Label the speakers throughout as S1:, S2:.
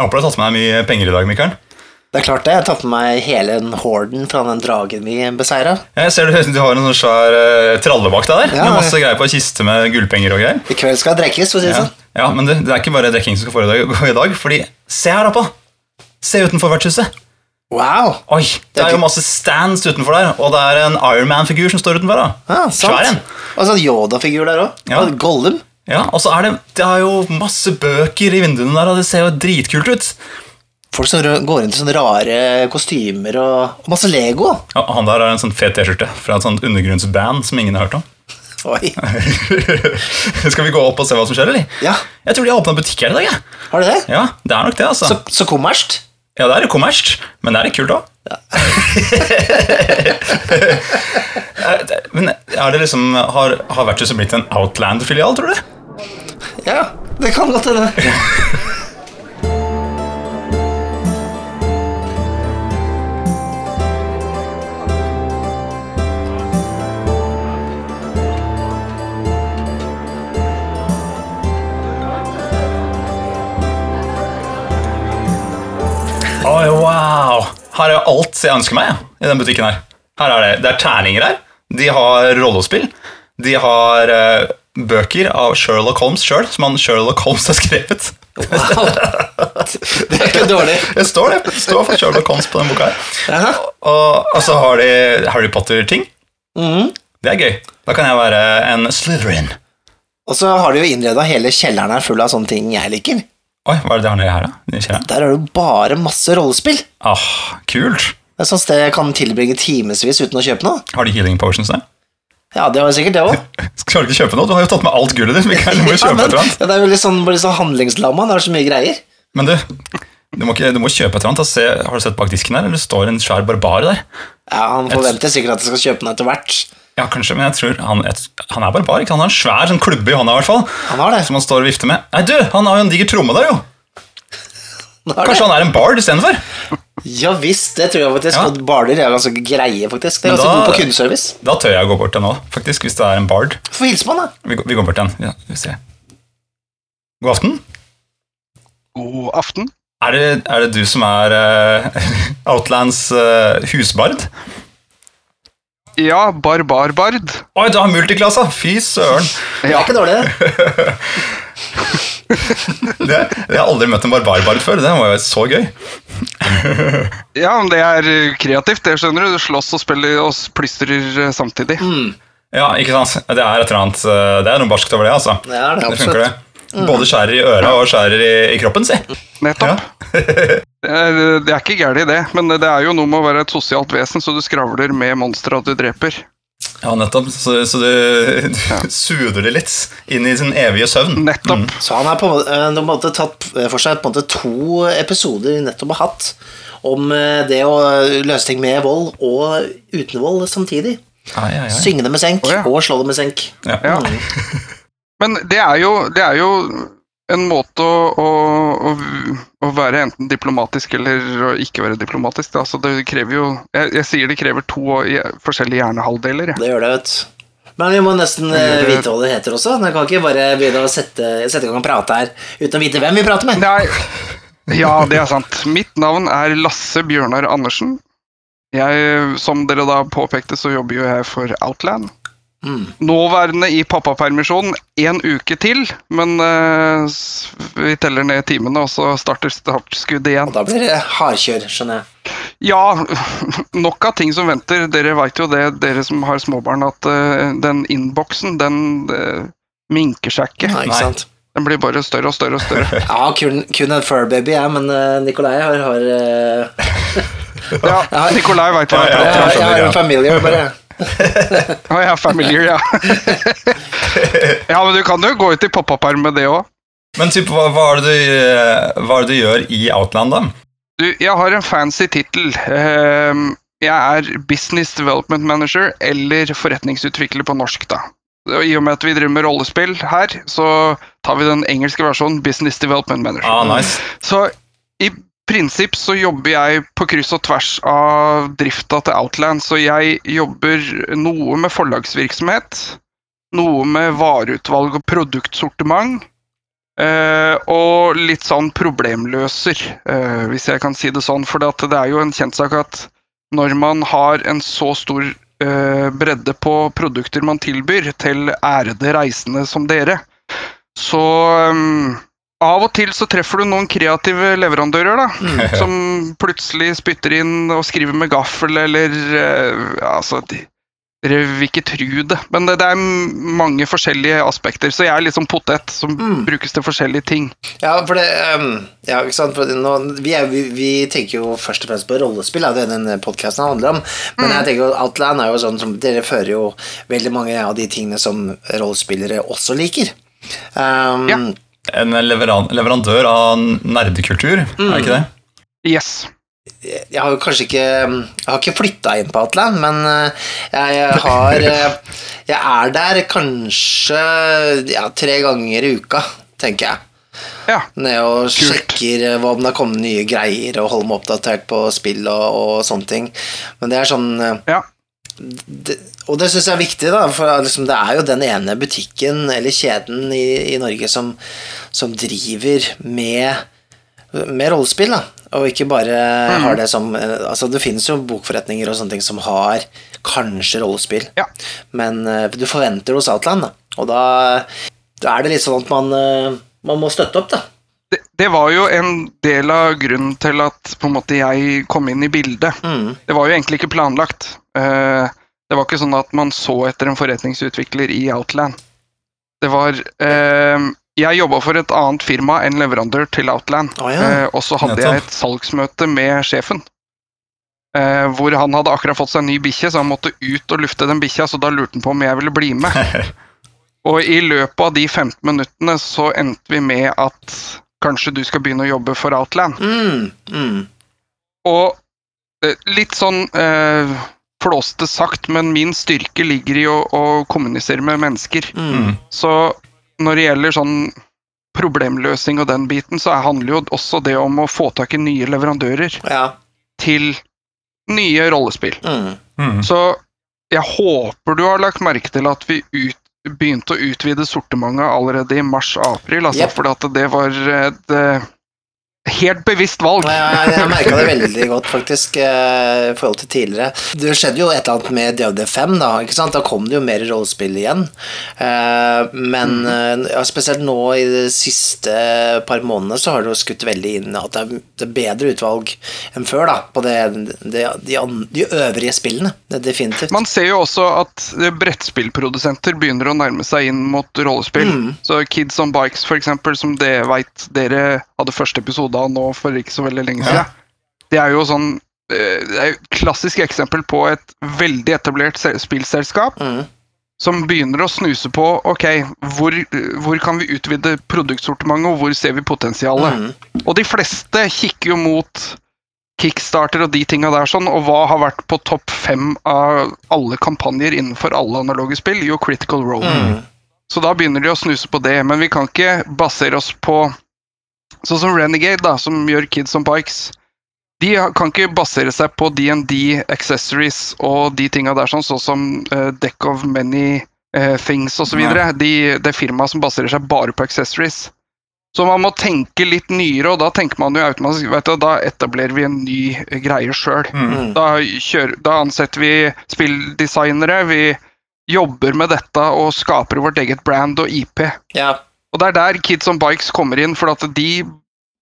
S1: Jeg håper du har tatt med deg mye penger i dag, Mikael.
S2: Det er klart det. Jeg har tatt meg hele den horden fra den dragen vi beseira.
S1: Jeg ser du, du har en sånn svær uh, tralle bak deg der,
S2: Ja,
S1: med masse greier på kiste med gullpenger og greier.
S2: I kveld skal det drikkes, for å si det
S1: Ja,
S2: sånn.
S1: ja men det, det er ikke bare drikking som skal foregå i dag, fordi se her oppe! Se utenfor vertshuset.
S2: Wow!
S1: Oi, det er jo masse stands utenfor der, og det er en Ironman-figur som står utenfor. da.
S2: Ja, sant.
S1: Svær en.
S2: Og sånn Yoda-figur der òg.
S1: Ja.
S2: Gollum.
S1: Ja, og så er det, det er jo masse bøker i vinduene der, og det ser jo dritkult ut.
S2: Folk som går inn i sånne rare kostymer og, og masse Lego.
S1: Ja, han der har en sånn fet T-skjorte fra et sånt undergrunnsband som ingen har hørt om.
S2: Oi.
S1: Skal vi gå opp og se hva som skjer, eller?
S2: Ja,
S1: Jeg tror de har åpna butikk her i dag. jeg.
S2: har du det?
S1: Ja, det er nok det, altså.
S2: Så, så kommerst.
S1: Ja, det er jo kommerst, men det er litt kult òg. men er det liksom Har, har vertshuset blitt en Outland-filial, tror du?
S2: Ja, det kan godt hende.
S1: Oi, wow! Her er alt jeg ønsker meg i den butikken her. her er det, det er terninger her. De har rollespill. De har eh, bøker av Sherlock Holmes sjøl, som han Sherlock Holmes har skrevet.
S2: Wow. Det er ikke dårlig.
S1: Det står det. Det står for Sherlock Holmes på den boka her. Og, og så har de Harry Potter-ting.
S2: Mm.
S1: Det er gøy. Da kan jeg være en Slytherin.
S2: Og så har de jo innreda hele kjelleren her full av sånne ting jeg liker.
S1: Oi, hva er det de har nedi her, da?
S2: Der er det jo bare masse rollespill.
S1: Ah, kult.
S2: Det er sånn sted jeg kan tilbringe timevis uten å kjøpe noe.
S1: Har de healing potions der?
S2: Ja, det var sikkert det òg.
S1: Skal du ikke kjøpe noe? Du har jo tatt med alt gullet ditt. Du må jo kjøpe et eller annet.
S2: det er jo litt sånn, bare sånn handlingslamma. Det er så mye greier.
S1: Men du, du må, ikke, du må kjøpe et eller annet. Har du sett bak disken her? Eller det står en svær barbar der?
S2: Ja, Han forventer sikkert at jeg skal kjøpe noe etter hvert.
S1: Ja, kanskje, men jeg tror han, han er barbar. ikke? Han har en svær sånn klubbe i hånda, i hvert fall.
S2: Han har det.
S1: Som han står og vifter med. Nei, du, han har jo en diger tromme der, jo! Kanskje
S2: det.
S1: han er en bard istedenfor?
S2: Ja visst, det tror jeg faktisk.
S1: Ja.
S2: Barder er ganske greie, faktisk. Det er ganske
S1: da-
S2: god på kundeservice.
S1: Da tør jeg å gå bort til han òg, faktisk, hvis det er en bard.
S2: Få hilse på han, da.
S1: Vi, går- vi går bort til han. Ja, vi ser. God aften.
S3: God aften.
S1: Er det, er det du som er uh, Outlands uh, husbard?
S3: Ja, Barbarbard.
S1: Oi, du har multiklassa! Fy søren!
S2: Det er ikke dårlig, det.
S1: Det, jeg har aldri møtt en barbarbard før. Det var jo så gøy.
S3: ja, men det er eh, kreativt, det skjønner du. Du slåss og spiller og plystrer eh, samtidig.
S2: Mm.
S1: Ja, ikke sant? Det er et eller annet eh, Det er noe barskt over det, altså.
S2: Det er det,
S1: Det funker, det. Både skjærer i øra og skjærer i, i kroppen, si.
S3: Nettopp. Det er, det er ikke gærent, det. Men det er jo noe med å være et sosialt vesen, så du skravler med monstre du dreper.
S1: Ja, nettopp. Så, så du, du suder det litt inn i sin evige søvn.
S3: Nettopp.
S2: Så han har på, en måte- eh, de har på en måte tatt for seg på en måte to episoder vi nettopp har hatt om eh, det å løse ting med vold og uten vold samtidig.
S1: Ai, ai, ai.
S2: Synge det med senk
S3: oh, ja.
S2: og slå det med senk.
S1: Ja.
S3: Ja. Men det er jo, det er jo en måte å, å, å, være enten diplomatisk eller å ikke være diplomatisk. Altså det krever jo jeg, jeg sier det krever to forskjellige hjernehalvdeler.
S2: Det gjør det, vet du. Men vi må nesten eh,
S3: det-
S2: vite hva det heter også. Jeg kan ikke bare begynne å sette, sette i gang og prate her uten å vite hvem vi prater med.
S3: Nei, ja, det er sant. Mitt navn er Lasse Bjørnar Andersen. Jeg, som dere da påpekte, så jobber jo jeg for Outland.
S2: Mm.
S3: Nåværende i pappapermisjon én uke til, men uh, vi teller ned timene, og så starter startskuddet igjen.
S2: Og da blir det hardkjør, skjønner jeg.
S3: Ja, nok av ting som venter. Dere veit jo det, dere som har småbarn, at uh, den innboksen, den uh, minker seg ikke.
S2: Nei, ikke sant?
S3: Den blir bare større og større og større.
S2: Ja, kun, kun en furbaby, jeg, men uh, Nikolai har, har
S3: Ja, Nikolai veit hva jeg prater om.
S2: jeg har en familie, bare.
S3: Ja, ja, familiar, ja. ja, men du kan jo gå ut i pappaperm med det òg.
S1: Men typ, hva, hva, er det du, eh, hva er det du gjør i Outland, da?
S3: Du, jeg har en fancy tittel. Ehm, jeg er Business Development Manager, eller forretningsutvikler på norsk, da. I og med at vi driver med rollespill her, så tar vi den engelske versjonen Business Development Manager.
S1: Ah, nice.
S3: Så i prinsipp så jobber jeg på kryss og tvers av drifta til Outland, så jeg jobber noe med forlagsvirksomhet, noe med vareutvalg og produktsortiment, Eh, og litt sånn problemløser, eh, hvis jeg kan si det sånn. For det er jo en kjent sak at når man har en så stor eh, bredde på produkter man tilbyr til ærede reisende som dere, så um, av og til så treffer du noen kreative leverandører da,
S2: Mm.
S3: som plutselig spytter inn og skriver med gaffel, eller uh, altså, de, Dere vil ikke tro det, men det, det er mange forskjellige aspekter. Så jeg er litt sånn potet som
S2: Mm.
S3: brukes til forskjellige ting.
S2: Ja, for det um, Ja, ikke sant. For nå, vi, er, vi, vi tenker jo først og fremst på rollespill, er det denne podkasten handler om. Men
S3: Mm.
S2: jeg tenker Outland er jo sånn som Dere fører jo veldig mange av de tingene som rollespillere også liker. Um,
S3: Ja.
S1: En leveran leverandør av nerdekultur, er det ikke det?
S3: Yes.
S2: jeg har jo kanskje ikke Jeg har ikke flytta inn på Atlan, men eh, jeg, jeg har Jeg er der kanskje ja, tre ganger i uka, tenker jeg.
S3: Ja.
S2: Ned og
S3: Kult.
S2: sjekker eh, hva om det har kommet nye greier, og holder meg oppdatert på spill og, og sånne ting. Men det er sånn eh,
S3: ja.
S2: Det, Og det syns jeg er viktig, da, for liksom, det er jo den ene butikken eller kjeden i, i Norge som, som driver med, med rollespill, da. Og ikke bare har det som Altså, det finnes jo bokforretninger og sånne ting som har kanskje rollespill,
S3: Ja.
S2: men eh, du forventer det hos Outland, da. Og da, da er det litt sånn at man, eh, man må støtte opp, da.
S3: Det, det var jo en del av grunnen til at på en måte jeg kom inn i bildet.
S2: Mm.
S3: Det var jo egentlig ikke planlagt. Eh, det var ikke sånn at man så etter en forretningsutvikler i Outland. Det var eh, Jeg jobba for et annet firma enn leverandør til Outland.
S2: Oh, ja.
S3: Eh, og så hadde jeg et salgsmøte med sjefen. Eh, hvor han hadde akkurat fått seg en ny bikkje, så han måtte ut og lufte den bikkja. Så da lurte han på om jeg ville bli med. Og i løpet av de 15 minuttene så endte vi med at kanskje du skal begynne å jobbe for Outland.
S2: Mm. Mm.
S3: Og eh, litt sånn eh, flåste sagt, men min styrke ligger i å, å kommunisere med mennesker.
S2: Mm.
S1: Mm.
S3: Så når det gjelder sånn problemløsning og den biten, så handler jo også det om å få tak i nye leverandører
S2: Ja.
S3: til nye rollespill.
S2: Mm.
S1: Mm.
S3: Så jeg håper du har lagt merke til at vi ut, begynte å utvide sortimentet allerede i mars-april. Altså,
S2: Yep.
S3: For det var et eh, helt bevisst valg.
S2: Ja, jeg, jeg merka det veldig godt, faktisk, eh, i forhold til tidligere. Det skjedde jo et eller annet med DOD5, da. ikke sant? Da kom det jo mer rollespill igjen. Eh, men eh, ja, spesielt nå i de siste par månedene så har det jo skutt veldig inn at det er, bedre utvalg enn før, da, på det, det, de, de øvrige spillene. Det definitivt.
S3: Man ser jo også at brettspillprodusenter begynner å nærme seg inn mot rollespill.
S2: Mm.
S3: Så Kids on Bikes, for eksempel, som det vet dere hadde første episode av nå for ikke så veldig lenge siden. Det er jo sånn eh, det er et klassisk eksempel på et veldig etablert se- spillselskap
S2: Mm.
S3: som begynner å snuse på ok, hvor, hvor kan vi utvide produktsortimentet, og hvor ser vi potensialet.
S2: Mm.
S3: Og de fleste kikker jo mot Kickstarter og de tinga der, sånn, og hva har vært på topp fem av alle kampanjer innenfor alle analoge spill? Jo, Critical Role.
S2: Mm.
S3: Så da begynner de å snuse på det. Men vi kan ikke basere oss på Sånn som Renegade, da, som gjør Kids on Bikes. De kan ikke basere seg på DND accessories og de tinga der, sånn, sånn som uh, Deck of Many uh, Things osv. De, det er firmaet som baserer seg bare på accessories. Så man må tenke litt nyere, og da tenker man jo automatisk vet du, Da etablerer vi en ny greie sjøl.
S2: Mm.
S3: Da, da ansetter vi spilldesignere, vi jobber med dette og skaper vårt eget brand og IP.
S2: Ja.
S3: Og det er der Kids on Bikes kommer inn, for at de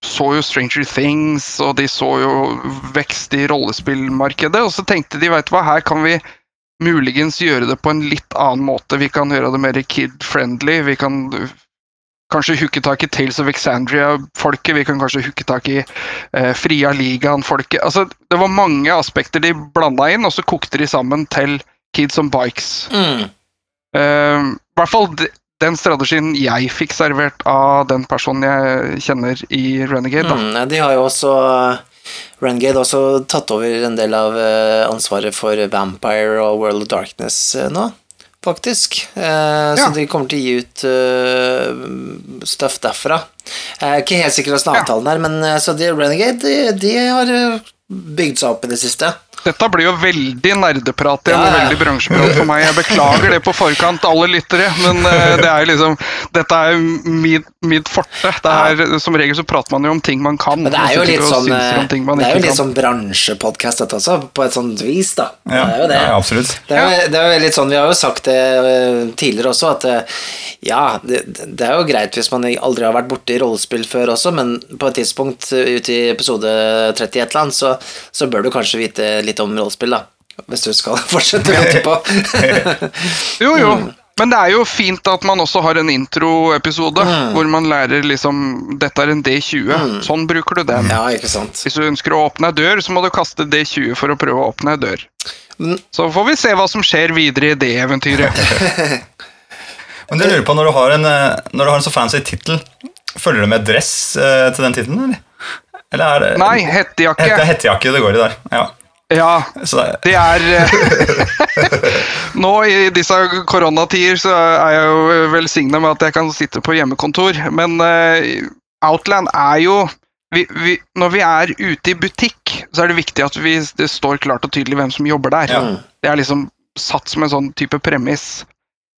S3: så jo Stranger Things, og de så jo vekst i rollespillmarkedet, og så tenkte de, vet du hva, her kan vi muligens gjøre det på en litt annen måte. Vi kan gjøre det mer kid-friendly, vi kan kanskje hooke tak i Tales of Exandria-folket, vi kan kanskje hooke tak i eh, Fria Ligaen-folket. Altså, det var mange aspekter de blanda inn, og så kokte de sammen til Kids on Bikes.
S2: Mm.
S3: Uh, I hvert fall de- den strategien jeg fikk servert av den personen jeg kjenner i Renegade.
S2: Mm, de har jo også Renegade har også tatt over en del av eh, ansvaret for Vampire og World of Darkness eh, nå, faktisk. Eh, Så
S3: Ja.
S2: de kommer til å gi ut eh, stuff derfra. Jeg er ikke helt sikker på avtalen
S3: Ja.
S2: avtalen er, men eh, så de, Renegade de, de har eh, bygd seg opp i det siste.
S3: Dette blir jo veldig nerdeprat igjen,
S2: Ja,
S3: og
S2: ja.
S3: veldig bransjeprat for meg. Jeg beklager det på forkant, alle lyttere, men eh, det er liksom Dette er mitt, mitt forte. Det er, Som regel så prater man jo om ting man kan.
S2: Men det er jo litt sånn,
S3: man
S2: det er jo litt sånn bransjepodkast, dette også, på et sånt vis, da.
S1: Ja,
S2: det er jo det.
S1: ja, absolutt.
S2: Det er, det er jo litt sånn, Vi har jo sagt det eh, tidligere også, at eh, ja, det, det er jo greit hvis man aldri har vært borti rollespill før også, men på et tidspunkt eh, ute i episode 30 et eller annet, så, så bør du kanskje vite litt om rollespill, da. Hvis du skal fortsette å lytte på.
S3: Jo, jo.
S2: Mm.
S3: Men det er jo fint at man også har en introepisode
S2: Mm.
S3: hvor man lærer liksom Dette er en D20. Sånn bruker du den.
S2: ja, ikke sant.
S3: Hvis du ønsker å åpne ei dør, så må du kaste D20 for å prøve å åpne ei dør.
S2: Mm.
S3: Så får vi se hva som skjer videre i det eventyret.
S1: Men jeg lurer på, når du har en, eh, når du har en så fancy tittel, følger du med dress eh, til den tittelen, eller? Eller er det
S3: Nei,
S1: hettejakke. Det er
S3: hettejakke
S1: det går i der. Ja.
S3: Ja,
S1: det,
S3: er eh, Nå i disse koronatider så er jeg jo velsigna med at jeg kan sitte på hjemmekontor, men eh, Outland er jo vi, vi, Når vi er ute i butikk, så er det viktig at vi, det står klart og tydelig hvem som jobber der.
S1: Ja.
S3: Det er liksom satt som en sånn type premiss.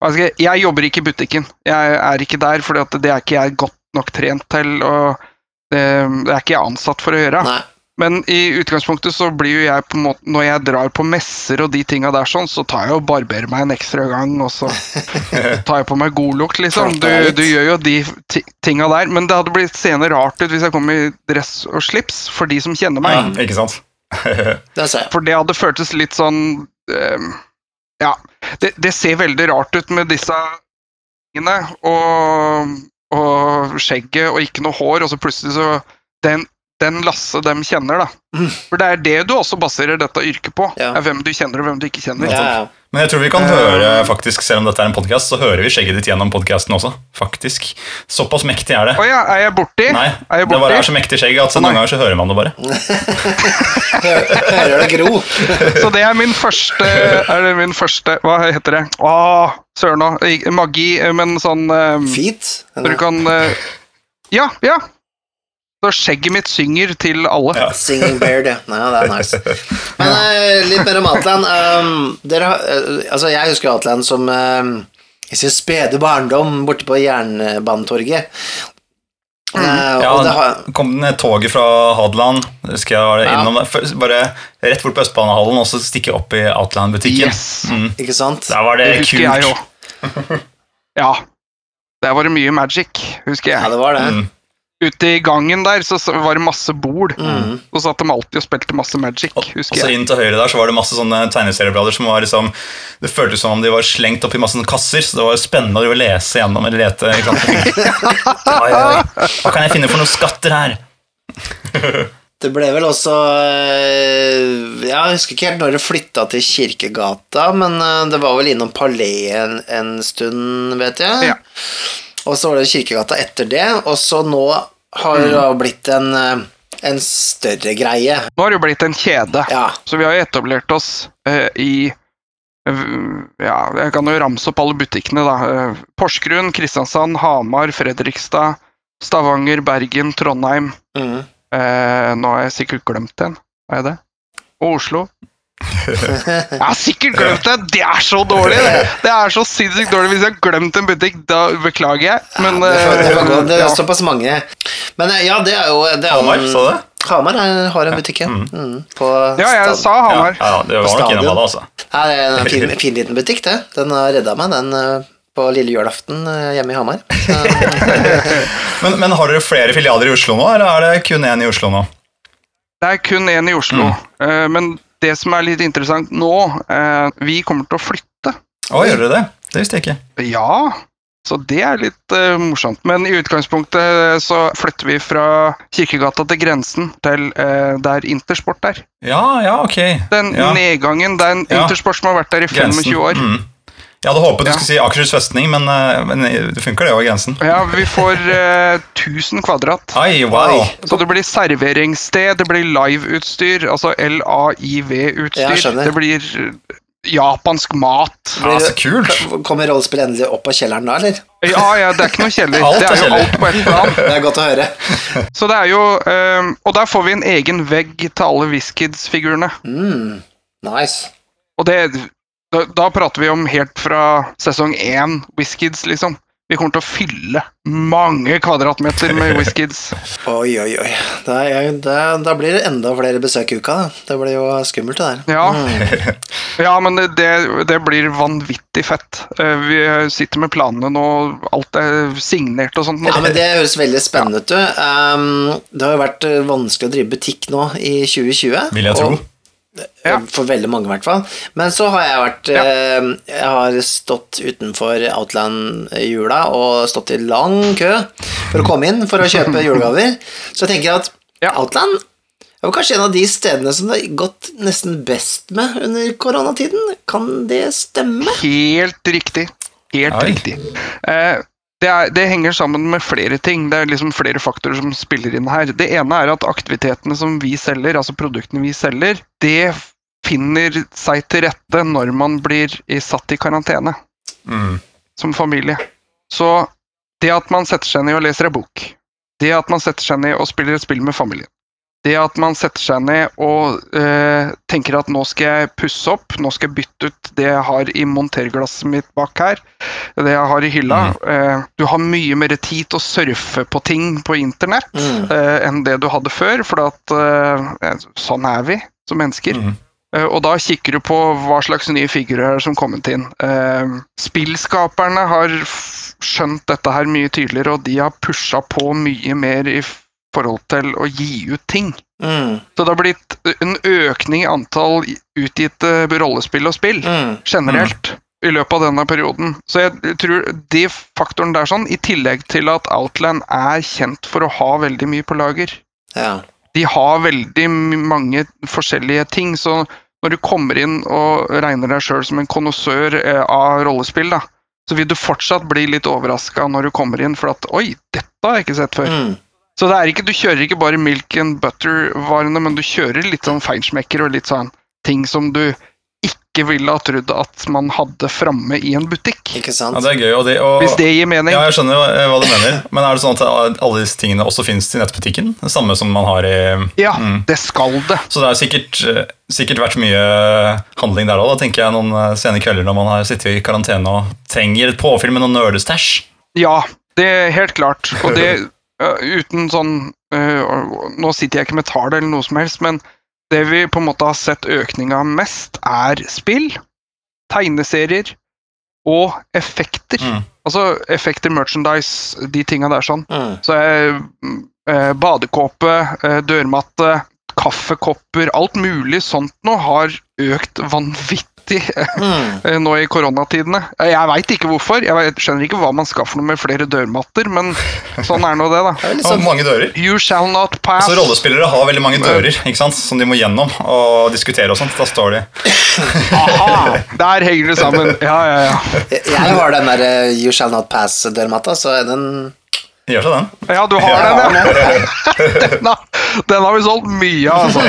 S3: Jeg, jobber ikke i butikken. Jeg er ikke der, for det er ikke jeg godt nok trent til. og det, det er ikke jeg ansatt for å gjøre.
S2: Nei.
S3: Men i utgangspunktet så blir jo jeg på en måte Når jeg drar på messer og de tinga der sånn, så tar jeg og barberer meg en ekstra gang, og så tar jeg på meg godlukt, liksom. Du, du gjør jo de ti- tinga der. Men det hadde blitt seende rart ut hvis jeg kom i dress og slips, for de som kjenner meg.
S1: ja, ikke sant?
S3: For det hadde føltes litt sånn ehm, Ja, det, det ser veldig rart ut med disse tingene og, og skjegget og ikke noe hår, og så plutselig så Den, den Lasse dem kjenner, da.
S2: Mm.
S3: For det er det du også baserer dette yrket på.
S2: Ja.
S3: Er hvem du kjenner og hvem du ikke kjenner.
S2: Ja, ja.
S1: Men jeg tror vi kan
S3: Eh.
S1: høre, faktisk, selv om dette er en podcast, så hører vi skjegget ditt gjennom podcasten også. Faktisk. Såpass mektig er det.
S3: Å ja, er jeg borti?
S1: Nei,
S3: er jeg
S1: det bare er så mektig skjegg at så noen ganger så hører man det bare.
S2: Hører det gro?
S3: Så det er min første Er det min første Hva heter det? Å, søren òg. Magi, men sånn um,
S2: Feet?
S3: Du kan uh, Ja, ja. Så skjegget mitt synger til alle.
S1: Ja.
S2: Singing Beard, ja. ja. Det er nice. Men uh, litt mer om Outland. Um, dere, eh, altså, jeg husker Outland som uh, i sin spede barndom borte på Jernbanetorget. Mm.
S1: Ja,
S2: det har,
S1: kom den toget fra Hadeland, det husker jeg
S2: Ja.
S1: innom der. Bare rett bort på Østbanehallen og så stikke opp i Outland-butikken.
S3: Yes.
S1: Mm.
S2: ikke sant?
S1: Der var det,
S3: Det
S1: kult.
S3: jeg. Ja. Der var det mye magic, husker jeg.
S2: Ja, det var det.
S1: Mm.
S3: Ute i gangen der så var det masse bord.
S2: Mm.
S3: Så satt de alltid og spilte masse magic,
S1: Og
S3: husker
S1: så inn til høyre der så var det masse sånne tegneserieblader som var liksom Det føltes som om de var slengt opp i masse kasser, så det var spennende å lese gjennom eller lete. Ikke sant? Oi, oi, hva kan jeg finne for noen skatter her?
S2: Det ble vel også ja, Jeg husker ikke helt når det flytta til Kirkegata, men eh, det var vel innom Palais en, en stund, vet jeg.
S3: Ja.
S2: Og så var det Kirkegata etter det, og så nå har det da blitt en, eh, en større greie.
S3: Nå har det jo blitt en kjede.
S2: Ja.
S3: Så vi har jo etablert oss uh, i eh, Ja, jeg kan jo ramse opp alle butikkene, da. Porsgrunn, Kristiansand, Hamar, Fredrikstad, Stavanger, Bergen, Trondheim.
S2: Mm.
S3: Eh, nå har jeg sikkert glemt en. Har jeg det? Og Oslo. Jeg har sikkert glemt det! Det er så dårlig! Det, det er så sinnssykt dårlig. Hvis jeg har glemt en butikk, da beklager jeg. Men
S2: det, får, det, får
S3: eh,
S2: det er
S3: ja.
S2: såpass mange. Men eh, ja, det er jo det er
S1: Hamar,
S2: en-
S1: sa du det?
S2: Hamar har en butikk, ja. Mm. På
S3: ja, jeg sa Hamar.
S1: ja, det var nok innom alle, altså.
S2: Det er en fin, fin liten butikk, det. Den har redda meg, den eh, på lille julaften hjemme i Hamar.
S1: Men, men har dere flere filialer i Oslo nå, eller er det kun én i Oslo nå?
S3: Det er kun én i Oslo.
S1: Mm.
S3: Eh, men det som er litt interessant nå, eh, vi kommer til å flytte.
S1: Å, gjør dere det? Det visste jeg ikke.
S3: Ja, så det er litt eh, morsomt. Men i utgangspunktet eh, så flytter vi fra Kirkegata til grensen til eh, der Intersport er.
S1: Ja, ja, ok.
S3: Den
S1: ja.
S3: nedgangen, det er en
S1: Ja.
S3: Intersport som har vært der i
S1: Grensen.
S3: 25 år.
S1: Mm. Jeg hadde håpet du
S3: Ja.
S1: skulle si Akershus festning, men, eh, men det funker det over grensen.
S3: Ja, vi får eh, 1000 kvadrat.
S1: Ai, wow.
S3: Så det blir serveringssted, det blir liveutstyr, altså LAIV-utstyr. Det blir eh, japansk mat.
S1: Ja, så kult.
S2: Kommer rollespill endelig opp av kjelleren da, eller?
S3: Ja, ja, det er ikke noe kjeller.
S1: Alt
S3: det
S1: er
S3: er jo alt på ett plan.
S2: Det er godt å høre.
S3: Så det er jo eh, Og der får vi en egen vegg til alle Whiskids-figurene.
S2: Mm. Nice.
S3: Og det da, da prater vi om helt fra sesong én Whiskids, liksom. Vi kommer til å fylle mange kvadratmeter med Whiskids.
S2: Oi, oi, oi. Da, jeg, da, da blir det enda flere besøk i uka. Da. Det blir jo skummelt, det der.
S3: Ja.
S2: Mm.
S3: Ja, men det, det, blir vanvittig fett. Eh, Vi sitter med planene nå, alt er signert og sånt. nå.
S2: Ja, men Det høres veldig spennende ut. du. Um, det har jo vært eh, vanskelig å drive butikk nå i 2020.
S1: Vil jeg tro.
S2: og-
S3: Ja.
S2: For veldig mange, i hvert fall. Men så har jeg vært
S3: Ja.
S2: eh, Jeg har stått utenfor Outland-jula og stått i lang kø for å komme inn for å kjøpe julegaver. Så jeg tenker at
S3: Ja.
S2: Outland er jo kanskje en av de stedene som det har gått nesten best med under koronatiden. Kan det stemme?
S3: Helt riktig. Helt
S1: Oi.
S3: riktig. Eh, det, er, det henger sammen med flere ting. Det er liksom flere faktorer som spiller inn her. Det ene er at aktivitetene som vi selger, altså produktene vi selger, det finner seg til rette når man blir satt i karantene
S1: Mm.
S3: som familie. Så det at man setter seg ned og leser en bok, det at man setter seg ned og spiller et spill med familien, det at man setter seg ned og eh, tenker at nå skal jeg pusse opp, nå skal jeg bytte ut det jeg har i monterglasset mitt bak her, det jeg har i hylla. Eh, du har mye mer tid til å surfe på ting på internett
S2: Mm.
S3: eh, enn det du hadde før, for at eh, sånn er vi som mennesker.
S1: Mm.
S3: Eh, Og da kikker du på hva slags nye figurer er som kommet inn. Eh, spillskaperne har skjønt dette her mye tydeligere, og de har pusha på mye mer i forhold til å gi ut ting.
S2: Mm.
S3: Så det har blitt en økning i antall utgitte rollespill og spill
S2: Mm.
S3: generelt i løpet av denne perioden. Så jeg tror de faktoren der sånn, i tillegg til at Outland er kjent for å ha veldig mye på lager
S2: Ja.
S3: de har veldig mange forskjellige ting, så når du kommer inn og regner deg sjøl som en konnoissør eh, av rollespill, da, så vil du fortsatt bli litt overraska når du kommer inn, for at oi, dette har jeg ikke sett før.
S2: Mm.
S3: Så det er ikke, du kjører ikke bare milk and butter-varene, men du kjører litt sånn feinschmecker og litt sånn ting som du ikke ville ha trodd at man hadde framme i en butikk.
S2: Ikke sant?
S1: Ja, det er gøy. Og det, og,
S3: Hvis det gir mening.
S1: ja, jeg skjønner jo, eh, hva du mener. Men er det sånn at alle disse tingene også finnes i nettbutikken? Det samme som man har i
S3: Ja,
S1: Mm.
S3: det skal det.
S1: Så det har sikkert, eh, sikkert vært mye handling der òg. Tenker jeg noen eh, sene kvelder når man har sittet i karantene og trenger et påfyll med noen nerdestæsj.
S3: Ja, det er helt klart. Og det uten sånn øh, Nå sitter jeg ikke med tall eller noe som helst, men det vi på en måte har sett økninga mest, er spill, tegneserier og effekter.
S1: Mm.
S3: Altså effekter, merchandise, de tinga der sånn.
S2: Mm.
S3: Så eh, eh, badekåpe, eh, dørmatte, kaffekopper, alt mulig sånt nå har økt vanvittig
S2: Mm.
S3: eh, nå i koronatidene. Eh, Jeg veit ikke hvorfor. Jeg vet, skjønner ikke hva man skal for noe med flere dørmatter, men sånn er nå det, da.
S2: Det er liksom,
S1: mange dører.
S3: You shall not pass.
S1: Altså, rollespillere har veldig mange dører ikke sant? som de må gjennom og diskutere og sånt. Da står de
S3: Aha, der henger det sammen. Ja, ja, ja.
S2: Jeg har den der eh, You Shall Not Pass-dørmatta, så den
S1: Gjør seg den.
S3: Ja, du har den, ja. Den har, den har vi solgt mye av, altså.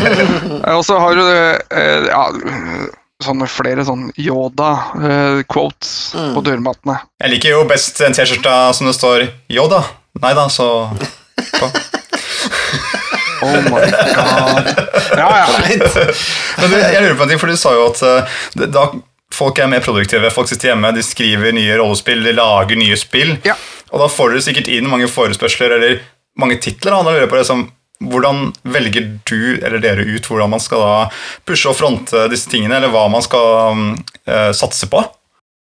S3: Og så har du ja, sånne flere sånn Yoda-quotes
S2: Mm.
S3: på dørmattene.
S1: Jeg liker jo best en T-skjorte som det står Yoda. Nei da, så.
S3: Oh my god. Ja, ja.
S1: Men du, jeg lurer på en ting, for du sa jo at eh, det- da folk er mer produktive, folk sitter hjemme, de skriver nye rollespill, de lager nye spill,
S3: Ja.
S1: og da får dere sikkert inn mange forespørsler eller mange titler. Da, da lurer jeg på det som, hvordan velger du eller dere ut hvordan man skal da pushe og fronte disse tingene, eller hva man skal eh, satse på?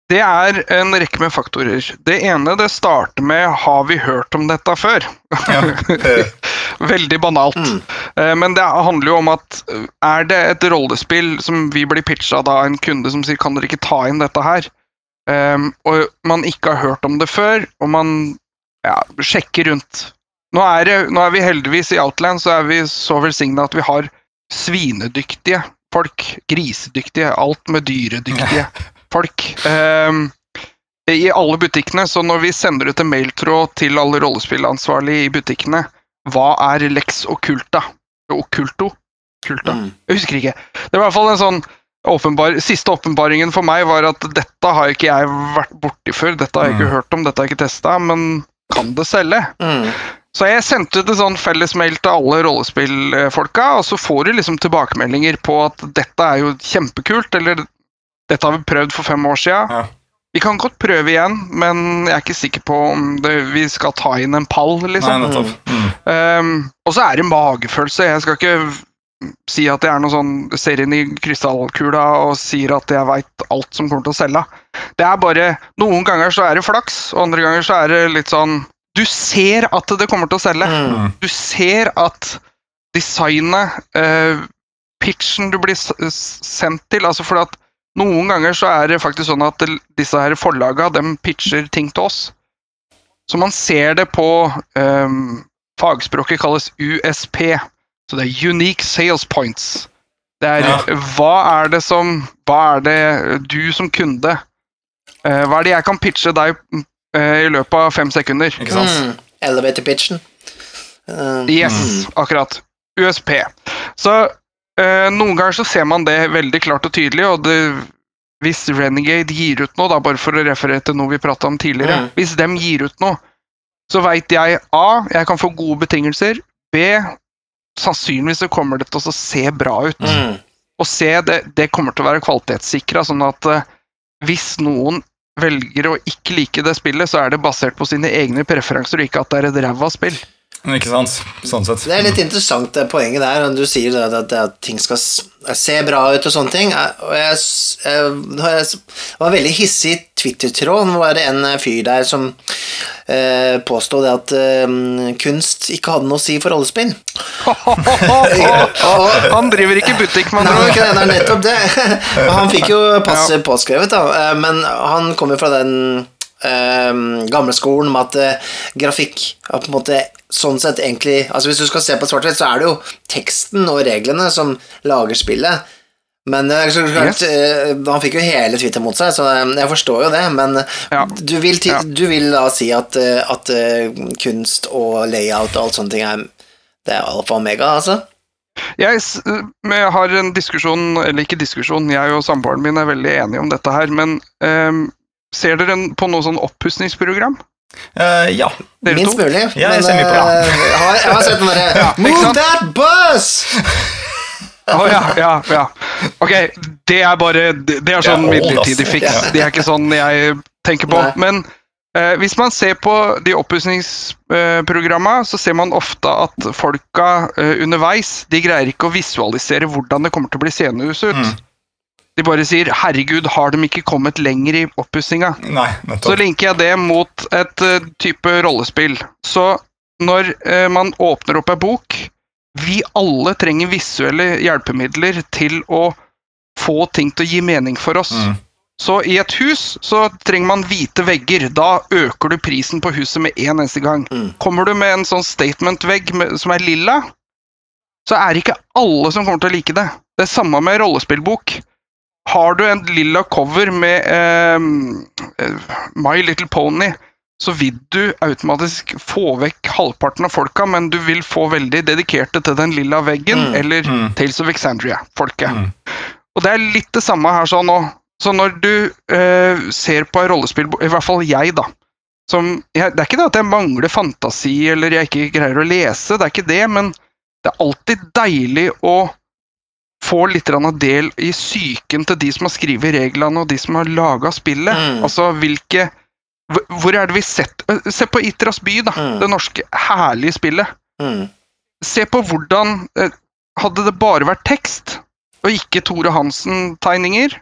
S3: Det er en rekke med faktorer. Det ene det starter med 'har vi hørt om dette før'?
S1: Ja. eh,
S3: Veldig banalt.
S2: Mm.
S3: Eh, Men det handler jo om at eh, er det et rollespill som vi blir pitcha av en kunde som sier 'kan dere ikke ta inn dette her', Um, og man ikke har hørt om det før, og man ja, sjekker rundt nå er, det, nå er vi heldigvis i Outland så er vi så velsigna at vi har svinedyktige folk. Grisedyktige. Alt med dyredyktige folk. Um, I alle butikkene, så når vi sender ut en mailtråd til alle rollespillansvarlige i butikkene, hva er Lex Occulta? Occulto? Kulta?
S2: Mm.
S3: Jeg husker ikke. Det var i hvert fall en sånn åpenbar, Siste åpenbaringen for meg var at dette har ikke jeg vært borti før. Dette har jeg ikke
S1: Mm.
S3: hørt om, dette har jeg ikke testa, men kan det selge?
S2: Mm.
S3: Så jeg sendte ut en sånn fellesmail til alle rollespillfolka, og så får du liksom tilbakemeldinger på at dette er jo kjempekult, eller dette har vi prøvd for fem år sia.
S1: Ja.
S3: Vi kan godt prøve igjen, men jeg er ikke sikker på om det, vi skal ta inn en pall,
S1: Nei,
S3: liksom.
S1: nettopp. Mm.
S3: Ehm, og så er det magefølelse. Jeg skal ikke si at jeg er noe sånn ser inn i krystallkula og sier at jeg veit alt som kommer til å selge. Det er bare Noen ganger så er det flaks, og andre ganger så er det litt sånn Du ser at det kommer til å selge.
S2: Mm.
S3: Du ser at designet, uh, pitchen du blir s- s- sendt til altså for at Noen ganger så er det faktisk sånn at disse her forlaga de pitcher ting til oss. Så man ser det på um, Fagspråket kalles USP. Så det er Unique Sales Points. Det er
S1: Ja.
S3: hva er det som Hva er det du som kunde eh, Hva er det jeg kan pitche deg i løpet av fem sekunder?
S1: Ikke sant?
S2: Mm. Elevator pitchen. Uh,
S3: Yes, akkurat. USP. Så uh, noen ganger så ser man det veldig klart og tydelig, og det, hvis Renegade gir ut noe, da bare for å referere til noe vi prata om tidligere,
S2: Mm.
S3: hvis dem gir ut noe, så veit jeg A. Jeg kan få gode betingelser. B. Sannsynligvis så kommer det til å se bra ut.
S2: Mm.
S3: Og C. Det, det kommer til å være kvalitetssikra, sånn at uh, hvis noen velger å ikke like det spillet, så er det basert på sine egne preferanser, og ikke at det er et ræva spill.
S1: Ikke sant? Sånn sett.
S2: Det er litt interessant det poenget der, når du sier det, at, at ting skal se bra ut og sånne ting. Og jeg, jeg, jeg var veldig hissig i Twitter-tråden. Nå var det en eh, fyr der som eh, påstod at eh, kunst ikke hadde noe å si for rollespill.
S3: Han driver ikke butikk, med
S2: Nei,
S3: andre ord.
S2: er nettopp det. Han fikk jo passe påskrevet, da. Eh, Men han kommer fra den Um, gamle skolen med at uh, grafikk er på en måte sånn sett egentlig Altså Hvis du skal se på svart-hvitt, så er det jo teksten og reglene som lager spillet. Men eh, så klart, yes. han fikk jo hele Twitter mot seg, så eh, jeg forstår jo det. Men
S3: Ja.
S2: du, vil
S3: Ja.
S2: du vil da si at, eh, at eh, kunst og layout og alt sånne ting er Det er alfa og omega, altså?
S3: Jeg, jeg har en diskusjon, eller ikke diskusjon, jeg og samboeren min er veldig enige om dette her, men um, ser dere på noe sånn oppussingsprogram?
S1: Uh, ja.
S3: Dere
S2: Minst
S3: to?
S2: mulig.
S1: Ja, jeg
S2: men,
S1: ser mye på det.
S2: eh, jeg, har, jeg har sett den derre Move that bus!
S3: Å ja, ja, ja. Ok, det er bare Det, er sånn
S1: er
S3: midlertidig fiks. Det er ikke sånn jeg tenker på. Men eh, hvis man ser på de oppussingsprogramma, så ser man ofte at folka eh, underveis de greier ikke å visualisere hvordan det kommer til å bli seende ut.
S1: Mm.
S3: De bare sier 'herregud, har de ikke kommet lenger i oppussinga'? Så linker jeg det mot et uh, type rollespill. Så når uh, man åpner opp ei bok Vi alle trenger visuelle hjelpemidler til å få ting til å gi mening for oss.
S1: Mm.
S3: Så i et hus så trenger man hvite vegger. Da øker du prisen på huset med en eneste gang.
S2: Mm.
S3: Kommer du med en sånn statement-vegg som er lilla, så er det ikke alle som kommer til å like det. Det er samme med rollespillbok. Har du en lilla cover med ehm, eh, My Little Pony, så vil du automatisk få vekk halvparten av folka, men du vil få veldig dedikerte til den lilla veggen,
S2: Mm,
S3: eller
S1: mm.
S3: Tales of Exandria-folket.
S1: Mm.
S3: Og det er litt det samme her sånn nå. Så når du eh, ser på rollespill, i hvert fall jeg, da som, jeg, Det er ikke det at jeg mangler fantasi eller jeg ikke greier å lese, det er ikke det, men det er alltid deilig å få litt del i psyken til de som har skrevet reglene og de som har laga spillet.
S2: Mm.
S3: Altså hvilke hvor- er det vi sett eh, Se på Itras by, da.
S2: Mm.
S3: Det norske herlige spillet.
S2: Mm.
S3: Se på hvordan eh, Hadde det bare vært tekst, og ikke Tore Hansen-tegninger,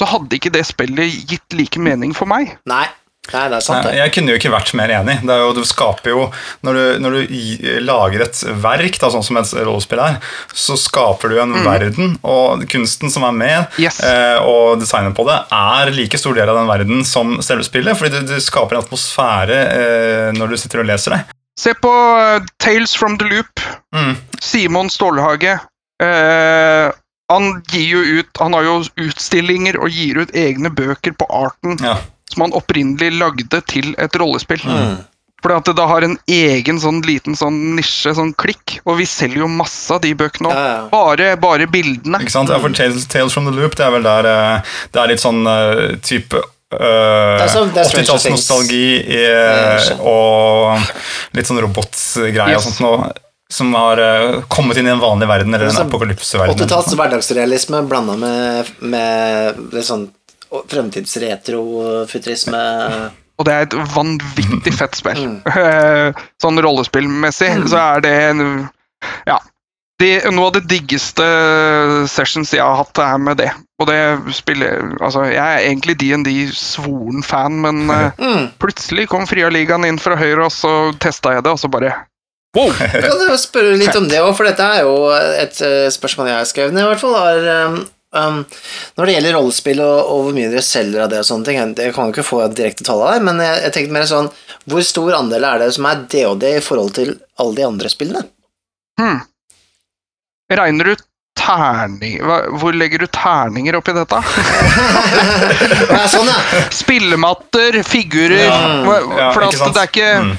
S3: så hadde ikke det spillet gitt like mening for meg.
S2: Nei. Nei, det er sant, det.
S1: jeg kunne jo ikke vært mer enig. Det er jo, du skaper jo Når du, når du lager et verk, da, sånn som et rollespill er, så skaper du en verden, og kunsten som er med,
S3: Yes.
S1: eh, og designet på det, er like stor del av den verden som selve spillet. Fordi du, du skaper en atmosfære eh, når du sitter og leser det.
S3: Se på eh, Tales from the Loop.
S1: Mm.
S3: Simon Stålhage. Eh, han gir jo ut Han har jo utstillinger og gir ut egne bøker på arten
S1: Ja.
S3: Som han opprinnelig lagde til et rollespill.
S2: Mm.
S3: Fordi at det da har en egen sånn liten sånn nisje, sånn klikk. Og vi selger jo masse av de bøkene òg.
S2: Ja, ja.
S3: Bare, bare bildene.
S1: Ikke sant? Ja, for Tales, Tales from the Loop det er vel der eh, det er litt sånn uh, type
S2: Things.
S1: 80-tallsnostalgi
S2: nostalgi
S1: øh, og litt sånn robotgreier og sånt nå, som har uh, kommet inn i en vanlig verden, eller en
S2: Sånn
S1: apokalypseverden.
S2: 80-talls hverdagsrealisme blanda med, med litt sånn fremtidsretro-futurisme.
S3: Og det er et vanvittig fett spill.
S2: Mm.
S3: Eh, Sånn rollespillmessig så er det en Ja. Det, noe av det diggeste sessions jeg har hatt, er med det. Og det spiller Altså, jeg er egentlig DND svoren fan, men eh,
S2: Mm.
S3: plutselig kom Frialigaen inn fra høyre, og så testa jeg det, og så bare Wow!
S2: Jeg kan jo spørre litt om det òg, for dette er jo et eh, spørsmål jeg har skrevet ned, i hvert fall. Er, um, når det gjelder rollespill og, og hvor mye dere selger av det og sånne ting, jeg- jeg kan jo ikke få direkte tall av deg, men jeg, jeg tenkte mer sånn Hvor stor andel er det som er DOD i forhold til alle de andre spillene?
S3: Hmm. Regner du terning... Hva, hvor legger du terninger oppi dette?
S2: Ja, sånn, ja.
S3: Spillematter, figurer
S1: Ja, ja,
S3: For det er ikke
S1: Mm.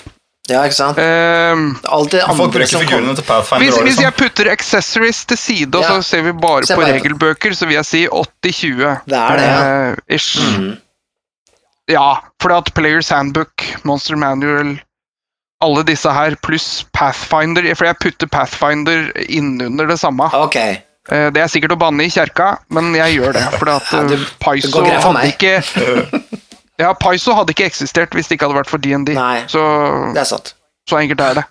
S2: Ja, ikke sant?
S3: Um,
S2: Alt det
S1: Folk bruker
S2: som
S1: figurene til Pathfinder
S3: Hvis, hvis jeg putter accessories til side, og
S2: Ja.
S3: så ser vi bare
S2: Se
S3: på
S2: bare
S3: regelbøker, så vil jeg si 80-20.
S2: Det er det, ja.
S3: Uh, ish.
S2: Mm.
S3: Ja, fordi at Players Handbook, Monster Manual, alle disse her, pluss Pathfinder For jeg putter Pathfinder innunder det samme.
S2: Okay.
S3: Eh, Det er sikkert å banne i kjerka, men jeg gjør det. For at
S2: Ja, det- det går greit for
S3: hadde ikke Ja, Paizo hadde ikke eksistert hvis det ikke hadde vært for DND. Så,
S2: Det er sant.
S3: så enkelt er det.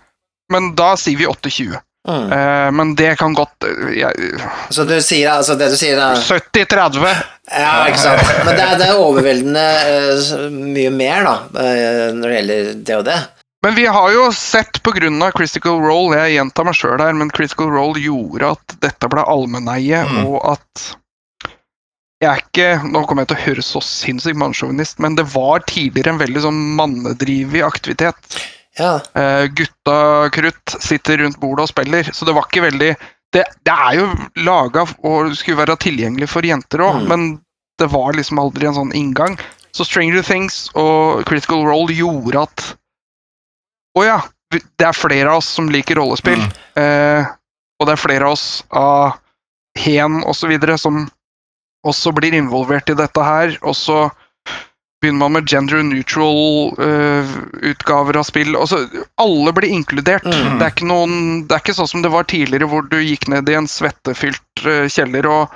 S3: Men da sier vi 8-20.
S2: Mm.
S3: Eh, men det kan godt eh, jeg,
S2: Så du sier altså det du sier er
S3: 70-30.
S2: Ja, ikke sant. Men det er, det er overveldende uh, mye mer, da, når det gjelder det og det.
S3: Men vi har jo sett pga. Critical Role, jeg gjentar meg sjøl her, men Critical Role gjorde at dette ble allmenneie,
S1: Mm.
S3: og at jeg er ikke Nå kommer jeg til å høre så sinnssykt mannssjåvinist, men det var tidligere en veldig sånn mannedrivig aktivitet.
S2: Ja.
S3: Uh, gutta krutt sitter rundt bordet og spiller, så det var ikke veldig Det, det er jo laga og skulle være tilgjengelig for jenter òg,
S2: Mm.
S3: men det var liksom aldri en sånn inngang. Så Stranger Things og Critical Role gjorde at Å ja, det er flere av oss som liker rollespill.
S1: Mm.
S3: Uh, og det er flere av oss av hen osv. som også blir involvert i dette her. Og så begynner man med gender neutral eh, utgaver av spill. Altså, alle blir inkludert.
S2: Mm.
S3: Det, er ikke noen, det er ikke sånn som det var tidligere, hvor du gikk ned i en svettefylt uh, kjeller og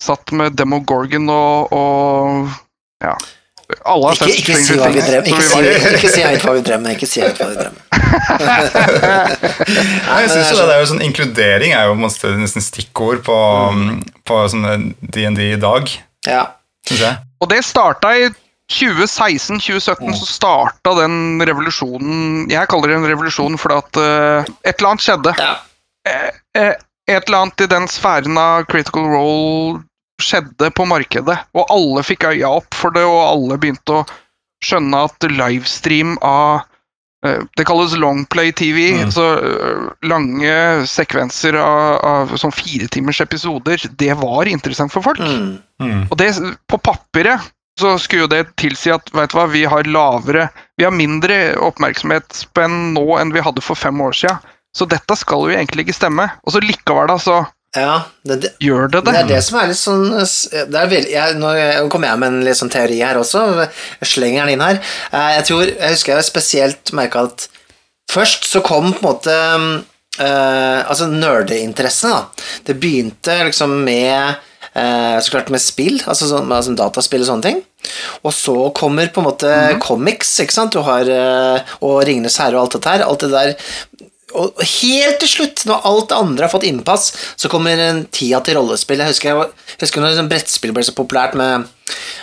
S3: satt med Demogorgon og, og ja. Alle har
S2: Ikke,
S3: sett
S2: ikke si
S3: Stranger
S2: hva vi drømmer. Ikke si, ikke si høyt hva vi drømmer. Ikke si høyt hva vi drømmer.
S1: Nei, jeg synes jo det, det er jo sånn Inkludering er jo nesten stikkord på, på sånne DND i dag,
S2: Ja.
S1: jeg.
S3: Og det starta i 2016-2017, så starta den revolusjonen Jeg kaller det en revolusjon fordi at uh, et eller annet skjedde.
S2: ja.
S3: Eh, et eller annet i den sfæren av critical role skjedde på markedet, og alle fikk øya opp for det, og alle begynte å skjønne at livestream av eh, Det kalles longplay TV,
S1: Mm.
S3: så eh, lange sekvenser av, av sånn firetimers episoder, det var interessant for folk.
S2: Mm.
S1: Mm.
S3: Og det, på papiret så skulle jo det tilsi at vet du hva, vi har lavere Vi har mindre oppmerksomhetsspenn nå enn vi hadde for fem år siden. Så dette skal jo egentlig ikke stemme. Og så likevel, da, så
S2: ja. Det, det,
S3: gjør det det.
S2: det er det som er litt sånn er veldig, jeg, Nå kommer jeg med en litt sånn teori her også. Jeg slenger den inn her. Eh, Jeg tror, jeg husker jeg spesielt merka at først så kom på en måte Uh, Altså nerdeinteressene, da. Det begynte liksom med uh, så klart med spill, altså, sånn, altså dataspill og sånne ting. Og så kommer på en måte comics, ikke sant. Du har uh, og Ringenes herre og alt dette her. Alt det der og helt til slutt, når alt det andre har fått innpass, så kommer tida til rollespill. Jeg husker, jeg husker når liksom brettspill ble så populært med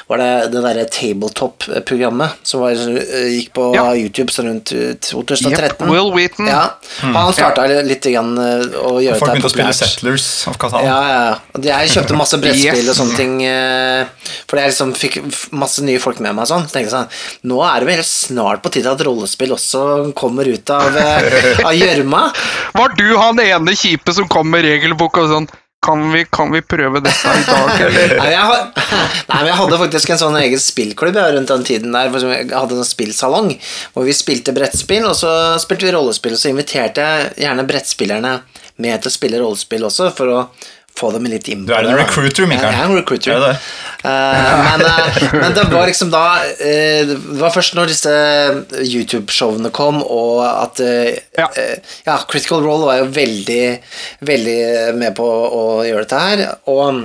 S2: var det det derre Tabletop-programmet som var, eh, gikk på
S3: Ja.
S2: YouTube sånn rundt eh, 2013.
S3: Yep, Will Wheaton.
S2: Ja, Han starta litt grann, eh, å gjøre
S1: Folk begynte å spille. Settlers of Catan.
S2: Ja, ja. Jeg kjøpte masse brettspill
S3: Yes.
S2: og sånne ting, eh, fordi jeg liksom fikk masse nye folk med meg. Sånn. Så tenkte jeg sånn, Nå er det vel snart på tide at rollespill også kommer ut av eh, av gjørma.
S3: Var du han ene kjipe som kom med regelbok og sånn kan vi, kan vi prøve dette i dag, eller?
S2: Nei, har- nei, men jeg hadde faktisk en sånn egen spillklubb ja, rundt den tiden der. Jeg hadde en sånn spillsalong hvor vi spilte brettspill, og så spilte vi rollespill. Og så inviterte jeg gjerne brettspillerne med til å spille rollespill også, for å få dem litt inn
S1: Du er en recruiter, Mikael.
S2: Jeg er en recruiter.
S1: Er det?
S2: Eh, men, uh, men det var liksom da uh, Det var først når disse YouTube-showene kom, og at
S3: Ja.
S2: ja, Critical Role var jo veldig, veldig med på å gjøre dette her. Og,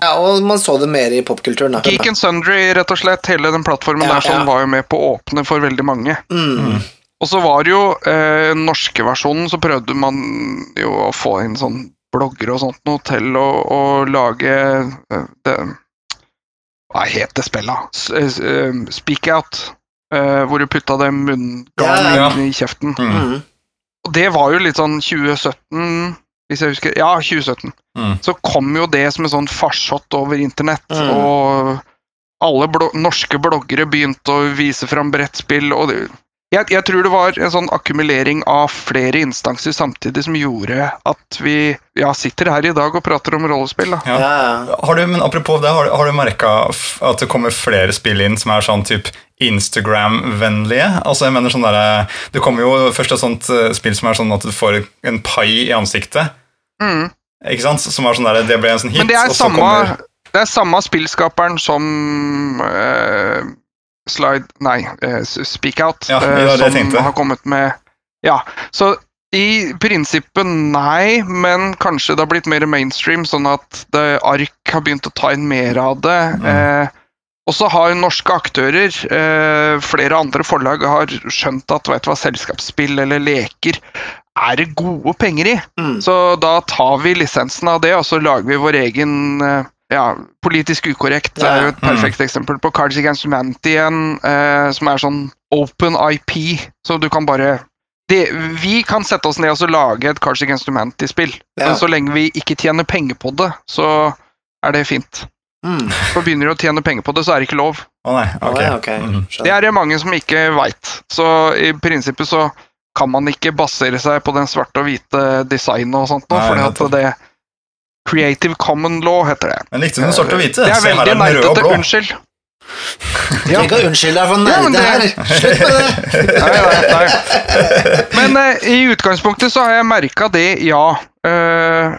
S2: ja, og man så det mer i popkulturen. da.
S3: Geek and Sundry, rett og slett. Hele den plattformen
S2: Ja,
S3: der som
S2: ja.
S3: var jo med på å åpne for veldig mange.
S2: Mm.
S3: Og så var det jo eh, norske versjonen, så prøvde man jo å få inn sånn blogger og sånt noe til å, å lage eh, det Hva het det spillet? Eh, eh, hvor du putta det munngarnet
S1: Ja, ja.
S3: i kjeften.
S1: Mm.
S2: Mm.
S3: Og det var jo litt sånn 2017, hvis jeg husker Ja, 2017.
S1: Mm.
S3: Så kom jo det som en sånn farsott over internett,
S2: Mm.
S3: og alle blo norske bloggere begynte å vise fram brettspill, og det, jeg, jeg tror det var en sånn akkumulering av flere instanser samtidig som gjorde at vi ja, sitter her i dag og prater om rollespill. Da.
S1: Ja. Har du, men apropos det, har, du- har du merka at det kommer flere spill inn som er sånn type Instagram-vennlige? Altså jeg mener sånn der, Det kommer jo først et sånt eh, spill som er sånn at du får en pai i ansiktet.
S3: Mm.
S1: Ikke sant? Som er sånn der, Det ble en sånn hit.
S3: Men det er,
S1: og så
S3: samme,
S1: kommer-
S3: det er samme spillskaperen som eh, Slide Nei, eh, Speak Out.
S1: Ja,
S3: eh, som har kommet med Ja. Så i prinsippet nei, men kanskje det har blitt mer mainstream, sånn at det, ARK har begynt å ta inn mer av det.
S1: Mm.
S3: Eh, og så har norske aktører, eh, flere andre forlag, har skjønt at vet du hva, selskapsspill eller leker er det gode penger i.
S2: Mm.
S3: Så da tar vi lisensen av det, og så lager vi vår egen eh, ja, politisk ukorrekt. Det er jo et
S1: perfekt
S3: perfekt eksempel på Cards Against Humanity igjen, eh, som er sånn open IP, så du kan bare det, Vi kan sette oss ned og så lage et Cards Against Humanity-spill,
S2: Ja.
S3: men så lenge vi ikke tjener penger på det, så er det fint.
S2: Mm.
S3: For begynner du å tjene penger på det, så er det ikke lov.
S1: Å nei, ok.
S2: Å, okay. ok.
S1: Mhm.
S3: Det er det mange som ikke veit. Så i prinsippet så kan man ikke basere seg på den svarte og hvite designet og sånt
S1: for
S3: fordi det Creative Common Law heter det.
S1: Men likte du den svarte og hvite?
S3: Det er veldig nerdete. Unnskyld.
S2: Du trenger ikke å unnskylde deg for
S3: Ja, det
S2: nerde her. Slutt med det!
S3: Nei, nei, nei. Men uh, i utgangspunktet så har jeg merka det, ja. Uh,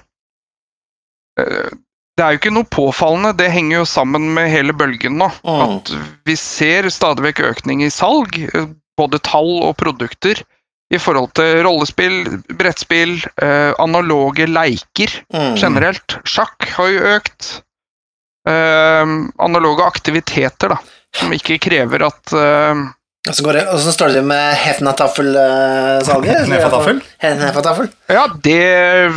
S3: uh, det er jo ikke noe påfallende, det henger jo sammen med hele bølgen nå.
S2: Mm.
S3: At vi ser stadig vekk økning i salg, både tall og produkter, i forhold til rollespill, brettspill, eh, analoge leiker
S2: Mm.
S3: generelt. Sjakk har jo økt. Eh, analoge aktiviteter, da, som ikke krever at eh,
S2: Og så går det- og så står det med Hefnataffel-salget.
S1: Knefataffel?
S2: Hefnataffel.
S3: Ja, det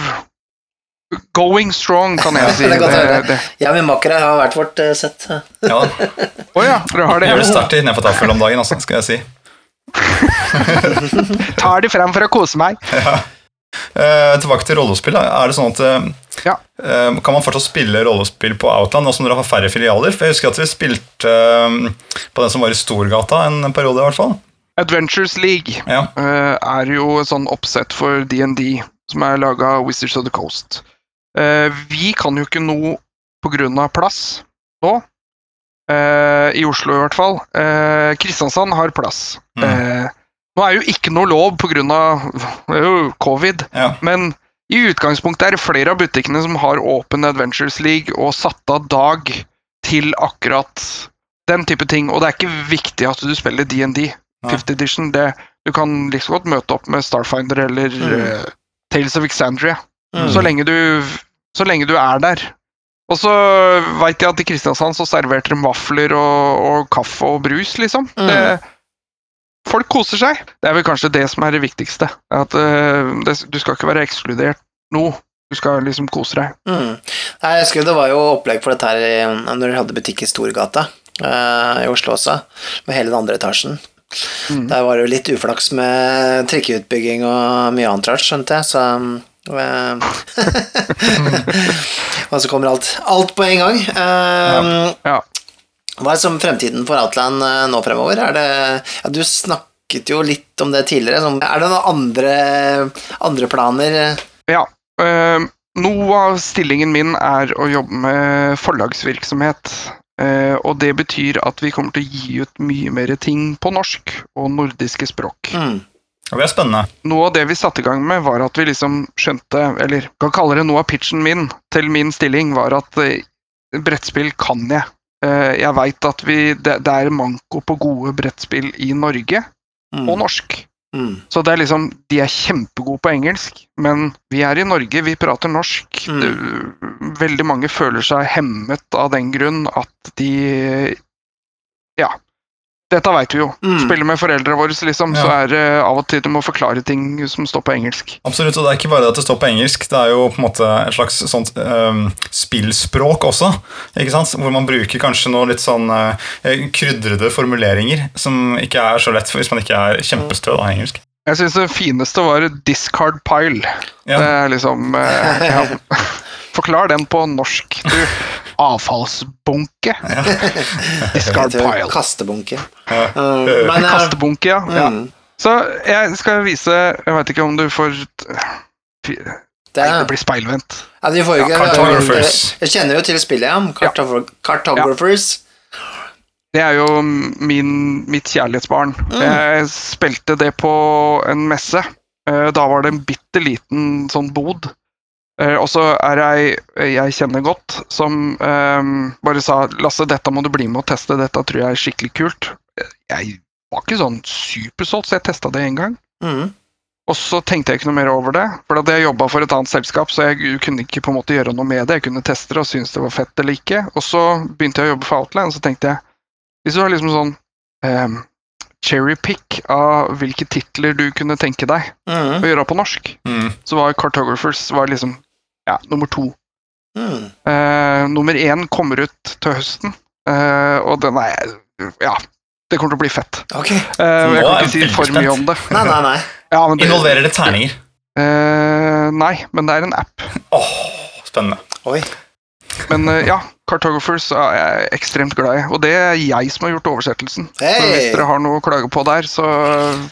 S3: Going strong, kan jeg si.
S2: Det er.
S3: Det-
S2: og min makker har hvert vårt eh, sett.
S1: Ja,
S3: Å ja, dere har det.
S1: jeg ble sterkt i nedfortaffel om dagen, altså, skal jeg si.
S3: Tar det frem for å kose meg.
S1: Eh, tilbake til rollespill. da. Er det sånn at eh,
S3: Ja.
S1: eh, Kan man fortsatt spille rollespill på Outland nå som dere har færre filialer? For Jeg husker at vi spilte eh, på den som var i Storgata en periode, i hvert fall.
S3: Adventures League
S1: Ja.
S3: eh, er jo sånn oppsett for DND, som er laga av Wizards of the Coast. Eh, vi kan jo ikke noe pga. plass nå. Eh, I Oslo, i hvert fall. Eh, Kristiansand har plass.
S1: Mm.
S3: Eh, nå er jo ikke noe lov pga. covid,
S1: Ja.
S3: men i utgangspunktet er det flere av butikkene som har åpen Adventures League og satt av dag til akkurat den type ting. Og det er ikke viktig at du spiller DND. Fifth edition, det, du kan liksom godt møte opp med Starfinder eller
S2: Mm.
S3: uh, Tales of Exandria.
S2: Mm.
S3: Så, lenge du, så lenge du er der. Og så veit jeg at i Kristiansand så serverte de vafler og, og kaffe og brus, liksom.
S2: Mm.
S3: Det, folk koser seg. Det er vel kanskje det som er det viktigste. At uh, det, Du skal ikke være ekskludert nå. Du skal liksom kose deg.
S2: Mm. Nei, jeg husker det var jo opplegg for dette her når dere hadde butikk i Storgata uh, i Oslo også, med hele den andre etasjen.
S3: Mm.
S2: Der var det jo litt uflaks med trikkeutbygging og mye annet rart, skjønte jeg, så Og så kommer alt, alt på en gang. Uh,
S3: Ja.
S2: Hva er som fremtiden for Outland uh, nå fremover? Er det, ja, du snakket jo litt om det tidligere. Som, er det noen andre, andre planer?
S3: Ja. Uh, noe av stillingen min er å jobbe med forlagsvirksomhet. eh, og det betyr at vi kommer til å gi ut mye mer ting på norsk og nordiske språk.
S2: Mm.
S1: Og det er spennende.
S3: Noe av det vi satte i gang med, var at vi liksom skjønte Eller kan kalle det noe av pitchen min til min stilling, var at eh, brettspill kan jeg. Eh, jeg veit at vi, det, det er manko på gode brettspill i Norge
S2: Mm.
S3: og norsk.
S2: Mm.
S3: Så det er liksom, De er kjempegode på engelsk, men vi er i Norge, vi prater norsk.
S2: Mm.
S3: Veldig mange føler seg hemmet av den grunn at de. Dette veit vi jo.
S2: Mm.
S3: Spiller med foreldrene våre, liksom, så er det av og til du må forklare ting som står på engelsk.
S1: Absolutt, og det er ikke bare det at det står på engelsk, det er jo på en måte et slags sånt um, spillspråk også. ikke sant? Hvor man bruker kanskje noe litt sånn uh, krydrede formuleringer som ikke er så lett for hvis man ikke er kjempestø av engelsk.
S3: Jeg syns det fineste var 'discard pile'.
S1: Ja.
S3: Det er liksom uh, ja. Forklar den på norsk, du. Avfallsbunke. Discard pile.
S2: Kastebunke. Uh, men, uh,
S3: Kastebunke, ja. ja.
S2: mm,
S3: Så jeg skal vise Jeg veit ikke om du får Nei,
S2: det,
S3: det blir speilvendt.
S2: ja, de får jo
S1: Ja,
S2: ikke
S1: Cartographers.
S2: Jeg kjenner jo til spillet, ja. Cartog Cartographers.
S3: Det er jo min, mitt kjærlighetsbarn.
S2: Mm.
S3: Jeg spilte det på en messe. Eh, Da var det en bitte liten sånn bod. Eh, Og så er det ei jeg kjenner godt, som eh, bare sa 'Lasse, dette må du bli med og teste, dette tror jeg er skikkelig kult'. Jeg var ikke sånn supersolgt, så jeg testa det én gang.
S2: Mm.
S3: Og så tenkte jeg ikke noe mer over det, for at jeg jobba for et annet selskap, så jeg kunne ikke på en måte gjøre noe med det. Jeg kunne teste det og synes det var fett eller ikke. Og så begynte jeg å jobbe for Outland, og så tenkte jeg Hvis du har liksom sånn um, cherry-pick av hvilke titler du kunne tenke deg
S2: Mm.
S3: å gjøre på norsk,
S1: Mm.
S3: så var Cartographers var liksom ja, nummer to.
S2: Mm.
S3: Uh, nummer én kommer ut til høsten, uh, og den er Ja, det kommer til å bli fett.
S2: Ok.
S1: Uh,
S3: jeg kan ikke si for mye om det.
S2: Nei, nei, nei.
S3: Ja, men det
S1: Involverer det terninger?
S3: Eh, nei, men det er en app.
S1: Åh, spennende.
S2: Oi.
S3: Men ja, Cartographers er jeg ekstremt glad i. Og det er jeg som har gjort oversettelsen. Så hvis dere har noe å klage på der, så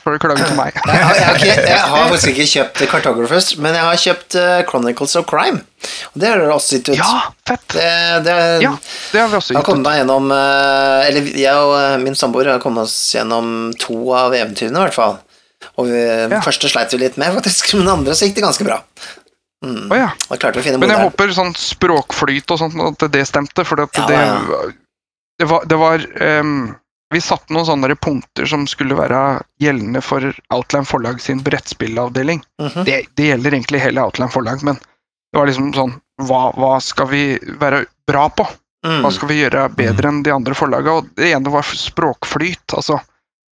S3: får dere klage til meg.
S2: Jeg har, jeg, har ikke, jeg har faktisk ikke kjøpt Cartographers, men jeg har kjøpt eh, Chronicles of Crime. Og det har dere også gitt ut.
S3: Ja, fett!
S2: Det, det,
S3: Ja, det har vi også
S2: Jeg har kommet
S3: ut.
S2: gjennom eh, Eller jeg og eh, min samboer har kommet oss gjennom to av eventyrene, i hvert fall. Og vi, første sleit vi litt med, faktisk, men den andre så gikk det ganske bra.
S3: Å ja.
S2: Da klarte vi å finne
S3: Men jeg håper sånn språkflyt og sånt, at det stemte, for
S2: Ja,
S3: det,
S2: ja.
S3: det var, det var um, Vi satte noen sånne punkter som skulle være gjeldende for Outland Forlag sin brettspillavdeling.
S2: Mhm.
S3: det, det gjelder egentlig hele Outland Forlag, men det var liksom sånn Hva, hva skal vi være bra på?
S2: Mm.
S3: Hva skal vi gjøre bedre enn de andre forlagene? Og det ene var språkflyt. Altså,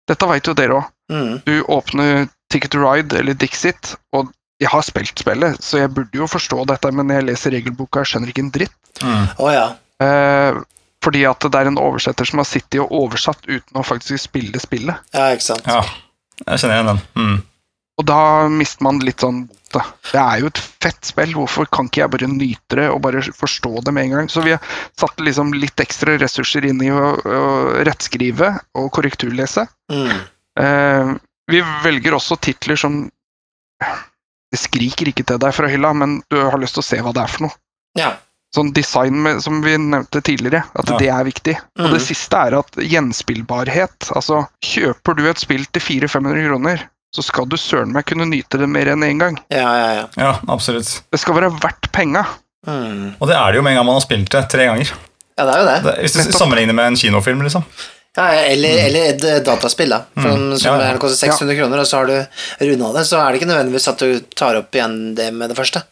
S3: dette vet jo dere òg.
S2: Mm.
S3: Du åpner Ticket to Ride eller Dixit, og jeg har spilt spillet, så jeg burde jo forstå dette, men jeg leser regelboka og skjønner ikke en dritt.
S1: Mm.
S2: Oh, ja.
S3: Eh, fordi at det er en oversetter som har sittet og oversatt uten å faktisk spille spillet.
S2: Ja, ikke sant.
S1: Ja, jeg kjenner igjen den. Mm.
S3: Og da mister man litt sånn motet. Det er jo et fett spill, hvorfor kan ikke jeg bare nyte det og bare forstå det med en gang? Så vi har satt liksom litt ekstra ressurser inn i å, å rettskrive og korrekturlese.
S2: Mm.
S3: Eh, vi velger også titler som Det skriker ikke til deg fra hylla, men du har lyst til å se hva det er for noe.
S2: Ja.
S3: Sånn design med, som vi nevnte tidligere, at
S1: Ja.
S3: det er viktig. Og
S2: Mhm.
S3: det siste er at gjenspillbarhet. Altså, kjøper du et spill til 400-500 kroner, så skal du søren meg kunne nyte det mer enn én gang.
S2: Ja, ja, ja.
S1: Ja, absolutt.
S3: Det skal være verdt penga.
S2: Mm.
S1: Og det er det jo med en gang man har spilt det tre ganger.
S2: Ja, det er jo det.
S1: Det, hvis du
S3: Nettopp.
S1: sammenligner med en kinofilm, liksom.
S2: Ja, eller, eller et eh, dataspill, da. For,
S1: Mm.
S2: Som
S1: Ja, ja.
S2: koster 600 kroner, og så har du runda det, så er det ikke nødvendigvis at du tar opp igjen det med det første.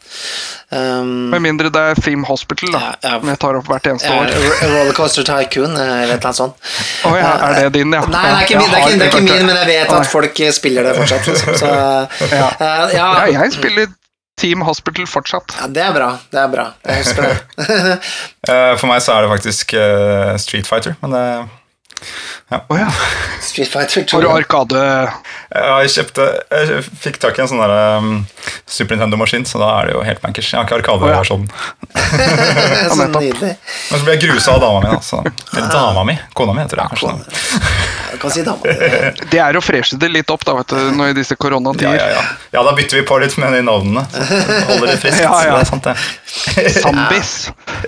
S2: Um,
S3: Med mindre det er Theme Hospital, da.
S2: Ja, ja.
S3: Som jeg tar opp hvert eneste
S2: ja,
S3: år.
S2: Ro- Rollercoaster Tycoon, eh, eller et eller annet sånt.
S3: Oh, ja, er det din, ja?
S2: Nei, det er ikke min, det er ikke, det er ikke min men jeg vet at folk eh, spiller det fortsatt. Liksom. Så,
S3: Ja.
S2: eh,
S3: Ja,
S2: ja,
S3: jeg spiller Team Hospital fortsatt.
S2: ja, det er bra. Det er bra. Jeg husker det.
S1: Eh, For meg så er det faktisk eh, Street Fighter, men det
S3: Å ja.
S2: Street Fighter 2.
S3: Har du Arkade
S1: Jeg kjøpte Jeg fikk tak i en sånn der, um, Super Nintendo-maskin, så da er det jo helt bankers. Jeg har ikke Arkade-versjonen.
S2: så
S3: nettopp.
S2: nydelig.
S1: Men så ble jeg grusa av dama mi. da, så- Eller dama mi. Kona mi, heter det kanskje.
S2: Kan si dama.
S3: Det er å freshe det litt opp da, vet du, nå i disse
S1: Ja,
S3: koronatider.
S1: ja, ja. ja, da bytter vi på litt med de navnene. Holder det friskt.
S3: Ja, ja.
S1: så Det er sant, det.
S3: Zombies.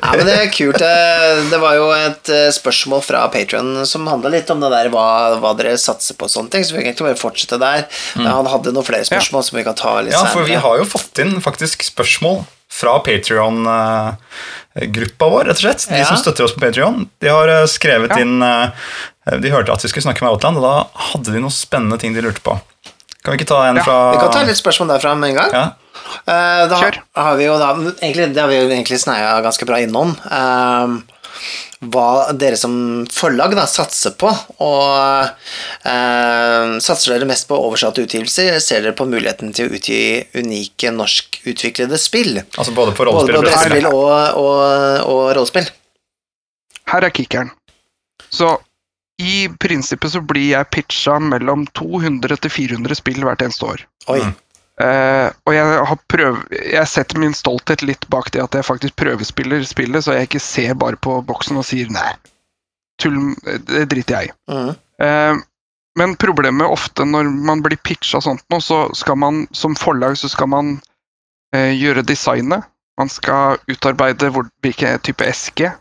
S2: Ja, men Det er kult. Det det var jo et eh, spørsmål fra Patron som handla litt om det der hva, hva dere satser på og sånne ting, så vi kan egentlig bare fortsette der. Han hadde noen flere spørsmål som vi kan ta litt
S1: senere. Ja, for vi har jo fått inn faktisk spørsmål fra Patrion-gruppa vår, rett og slett. De
S2: Ja.
S1: som støtter oss på Patrion. De har eh, skrevet
S3: Ja.
S1: inn eh, De hørte at vi skulle snakke med Outland, og da hadde de noen spennende ting de lurte på. Kan vi ikke ta en
S3: Ja,
S1: fra
S2: Vi kan ta litt spørsmål derfra med en gang.
S1: ja.
S2: Eh, da
S3: Kjør.
S2: har vi jo da egentlig, Det har vi jo egentlig sneia ganske bra innom. eh, hva dere som forlag da satser på. Og eh, satser dere mest på oversatte utgivelser? Ser dere på muligheten til å utgi unike norskutviklede spill?
S1: Altså både på
S2: Både
S1: rollespill
S2: på
S1: og
S2: og, og, og rollespill.
S3: Her er kickeren. Så i prinsippet så blir jeg pitcha mellom 200 til 400 spill hvert eneste år.
S2: Oi.
S1: Mm.
S3: Eh, og jeg, har prøv, jeg setter min stolthet litt bak det at jeg faktisk prøvespiller spillet, så jeg ikke ser bare på boksen og sier nei, tull, det driter jeg i.
S2: Mm.
S3: Uh, men problemet ofte når man blir pitcha sånt nå, så skal man som forlag så skal man uh, gjøre designet. Man skal utarbeide hvor, hvilken type eske.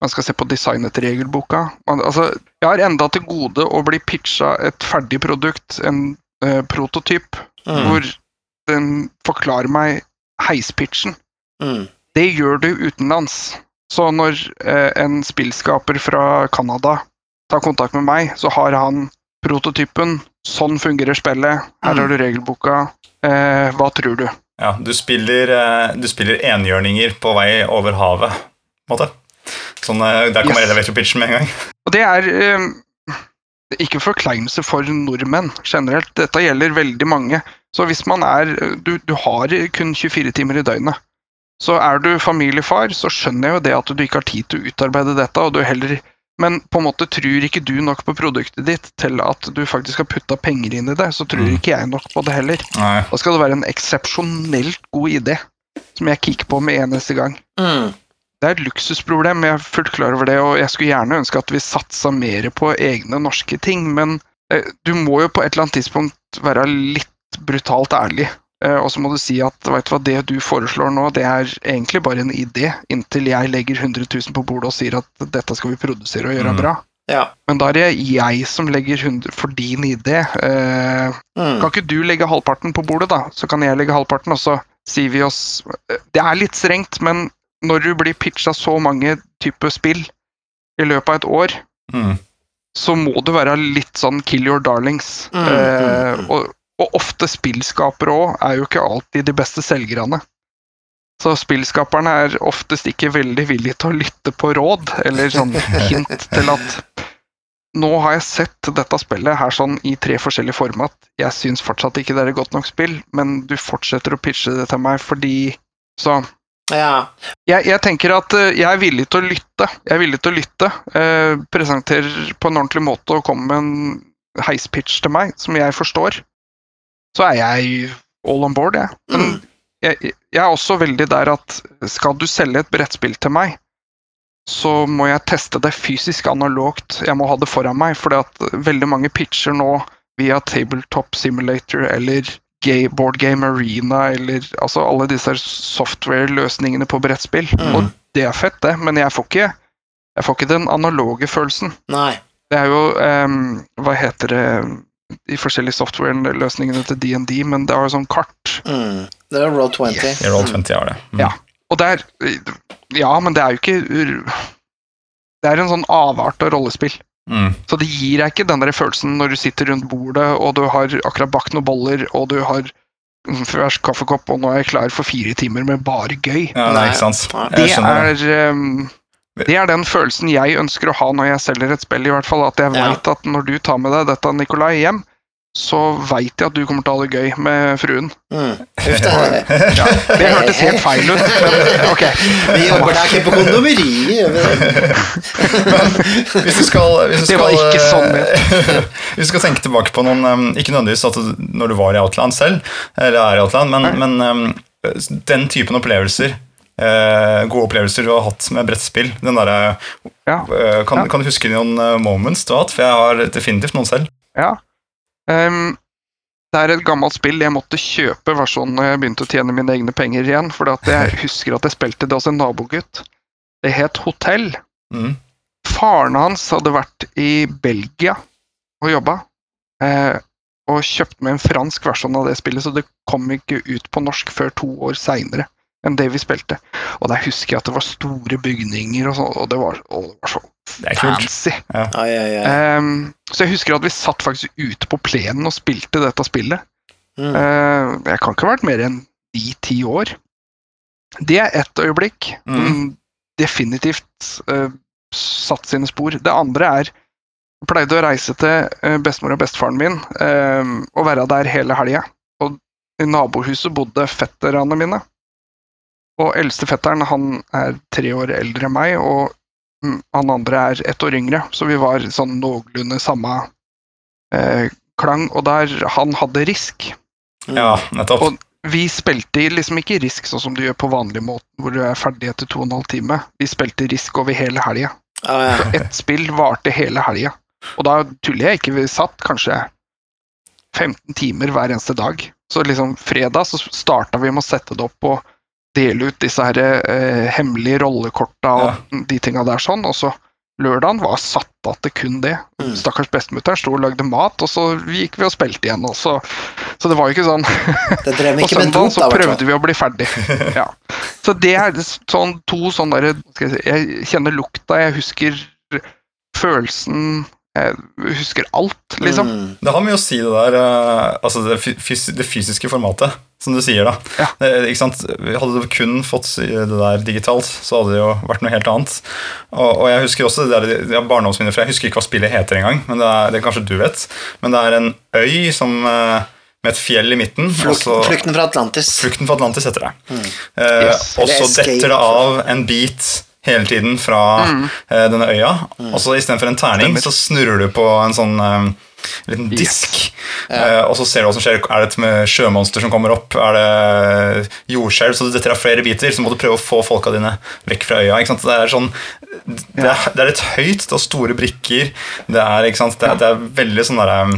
S3: Man skal se på designet til regelboka. Man, altså, jeg har enda til gode å bli pitcha et ferdig produkt, en prototyp,
S2: Mm.
S3: hvor den forklarer meg heispitchen.
S2: Mm.
S3: Det gjør du utenlands. Så når uh, en spillskaper fra Canada tar kontakt med meg, så har han prototypen. Sånn fungerer spillet. Her
S2: Mm.
S3: har du regelboka. Uh, hva tror du?
S1: Ja, du spiller, uh, du spiller enhjørninger på vei over havet, på en måte. Sånn, der kommer
S3: Yes.
S1: elevator pitchen med en gang.
S3: Og det er ikke forkleinelse for nordmenn generelt. Dette gjelder veldig mange. Så hvis man er Du, du har kun 24 timer i døgnet. Så er du familiefar, så skjønner jeg jo det at du ikke har tid til å utarbeide dette, og du heller men på en måte tror ikke du nok på produktet ditt til at du faktisk har putta penger inn i det, så tror
S1: Mm.
S3: ikke jeg nok på det heller.
S1: Nei.
S3: Da skal det være en eksepsjonelt god idé som jeg kicker på med eneste gang.
S2: Mm.
S3: Det er et luksusproblem, jeg er fullt klar over det, og jeg skulle gjerne ønske at vi satsa mer på egne norske ting, men eh, du må jo på et eller annet tidspunkt være litt brutalt ærlig. Eh, og så må du si at vet du hva, det du foreslår nå, det er egentlig bare en idé, inntil jeg legger 100 000 på bordet og sier at dette skal vi produsere og gjøre
S1: Mm.
S3: bra.
S2: Ja.
S3: Men da er det jeg som legger 100 for din idé. Eh,
S2: Mm.
S3: kan ikke du legge halvparten på bordet, da? Så kan jeg legge halvparten, og så sier vi oss Det er litt strengt, men når du blir pitcha så mange typer spill i løpet av et år,
S1: Mm.
S3: så må du være litt sånn kill your darlings.
S2: Mm,
S3: Eh,
S2: mm, mm.
S3: og, og ofte spillskapere òg er jo ikke alltid de beste selgerne. Så spillskaperne er oftest ikke veldig villige til å lytte på råd, eller sånn hint til at nå har jeg sett dette spillet her sånn i tre forskjellige format. Jeg syns fortsatt ikke det er et godt nok spill, men du fortsetter å pitche det til meg fordi Så
S2: ja.
S3: jeg, jeg tenker at eh, jeg er villig til å lytte. Jeg er villig til å lytte. Eh, presenterer på en ordentlig måte og kommer med en heispitch til meg som jeg forstår. Så er jeg all on board, jeg. Men
S2: Mm.
S3: jeg, jeg er også veldig der at skal du selge et brettspill til meg, så må jeg teste det fysisk analogt. Jeg må ha det foran meg, for veldig mange pitcher nå via Tabletop Simulator eller Board Game Arena eller altså alle disse software-løsningene på brettspill.
S2: Mm.
S3: Og det er fett, det, men jeg får ikke, jeg får ikke den analoge følelsen.
S2: Nei.
S3: Det er jo um, Hva heter det De forskjellige software-løsningene til DND, men det har jo sånn kart.
S2: Mm. Det er Roll 20.
S3: Yes.
S1: I Roll20 har det. Mm.
S3: Ja. Og der Ja, men det er jo ikke Det er en sånn avart av rollespill.
S1: Mm.
S3: Så det gir deg ikke den der følelsen når du sitter rundt bordet, og du har akkurat bakt noen boller, og du har fersk kaffekopp, og nå er jeg klar for fire timer med bare gøy.
S1: Ja,
S2: Nei.
S1: er ikke sant.
S3: Det
S1: Jeg skjønner det.
S3: er ehm, det er den følelsen jeg ønsker å ha når jeg selger et spill, i hvert fall. At jeg
S2: Ja.
S3: vet at når du tar med deg dette, Nikolai, hjem, så veit jeg at du kommer til å ha det gøy med fruen.
S2: Mm. Uff, det
S3: Det hørtes helt feil ut, men ok.
S2: Vi jobber da ikke på kondomeriet, gjør vi det?
S1: Hvis du skal, hvis du
S3: Det var
S1: skal,
S3: ikke sånn
S1: eh, Hvis du skal tenke tilbake på noen um, Ikke nødvendigvis at du, når du var i Outland selv, eller er i Outland, men, men um, den typen opplevelser eh, Gode opplevelser du har hatt med brettspill. Den derre
S3: Ja.
S1: eh, kan, kan du huske noen eh, moments du har hatt? For jeg har definitivt noen selv.
S3: Ja. Um, det er et gammelt spill. Jeg måtte kjøpe versjonen når jeg begynte å tjene mine egne penger igjen. For jeg husker at jeg spilte det hos en nabogutt. Det het Hotell.
S1: Mm.
S3: Faren hans hadde vært i Belgia og jobba, eh, og kjøpte med en fransk versjon av det spillet, så det kom ikke ut på norsk før to år seinere enn det vi spilte. Og der husker jeg at det var store bygninger og sånn, og det var, å, det var så fancy. Ja.
S2: Ai, ai, ai.
S3: Ehm, så jeg husker at vi satt faktisk ute på plenen og spilte dette spillet.
S2: Mm.
S3: Uh, jeg kan ikke ha vært mer enn ni-ti år. Det er ett øyeblikk som
S1: Mhm.
S3: definitivt uh, satt sine spor. Det andre er jeg pleide å reise til uh, bestemor og bestefaren min eh, og være der hele helga. Og i nabohuset bodde fetterne mine. Og eldste fetteren han er tre år eldre enn meg, og mm, han andre er ett år yngre. Så vi var sånn noenlunde samme eh, klang. Og der han hadde risk.
S1: Ja, nettopp.
S3: Og- Vi spilte liksom ikke risk sånn som du gjør på vanlig måte, hvor du er ferdig etter to og en halv time. Vi spilte risk over hele helga.
S2: Ah, ja.
S3: Ett spill varte hele helga. Og da tuller jeg ikke, vi satt kanskje 15 timer hver eneste dag. Så liksom fredag så starta vi med å sette det opp og dele ut disse her eh, hemmelige rollekorta og de tinga der sånn, og så lørdagen var satt av til kun det.
S2: Mm.
S3: Stakkars bestemutter sto og lagde mat, og så gikk vi og spilte igjen. Også. så, så det var jo ikke sånn
S2: Det drev ikke og
S3: søndagen så prøvde vi å bli ferdig. Ja. Så det er sånn to sånne derre Jeg si Jeg kjenner lukta, jeg husker følelsen husker alt, liksom.
S2: Mm.
S1: Det har mye å si, det der eh, Altså det, fys det fysiske formatet, som du sier, da.
S3: Ja.
S1: Det, ikke sant? Hadde du kun fått det der digitalt, så hadde det jo vært noe helt annet. Og, og jeg husker også det der, ja, barndomsminner, fra jeg husker ikke hva spillet heter engang. Men det er, det kanskje du vet. Men det er en øy som, eh, med et fjell i midten.
S2: Flukten,
S1: så-
S2: flukten fra Atlantis.
S1: Flukten fra Atlantis heter det.
S2: Mm.
S1: Eh,
S3: Yes.
S1: og så detter det av en bit hele tiden fra eh, denne øya.
S2: Mm.
S1: Og så istedenfor en terning,
S3: Stemmer.
S1: så snurrer du på en sånn eh, liten
S3: Yes.
S1: disk. Uh, og så ser du hva som skjer. Er det et med sjømonster som kommer opp? Er det jordskjelv? Så det detter av flere biter. Så må du prøve å få folka dine vekk fra øya. Ikke sant? Det er sånn det er, det er litt høyt, det har store brikker. Det er, ikke sant? Det er, det er veldig sånn der, um,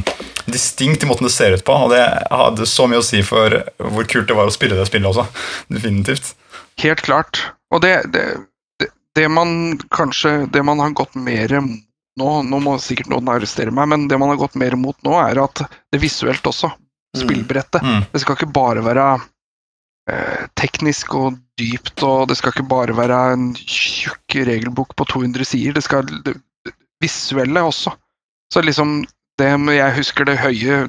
S1: distinkt i måten det ser ut på. Og det hadde så mye å si for hvor kult det var å spille det spillet også. Definitivt.
S3: Helt klart. Og det, det, det, man kanskje Det man har gått mer mot nå, nå må sikkert noen arrestere meg, men det man har gått mer mot nå, er at det visuelt også. Spillbrettet.
S1: Mm.
S3: Det skal ikke bare være eh, teknisk og dypt, og det skal ikke bare være en tjukk regelbok på 200 sider. Det skal det, visuelle også. Så liksom det Jeg husker det høye,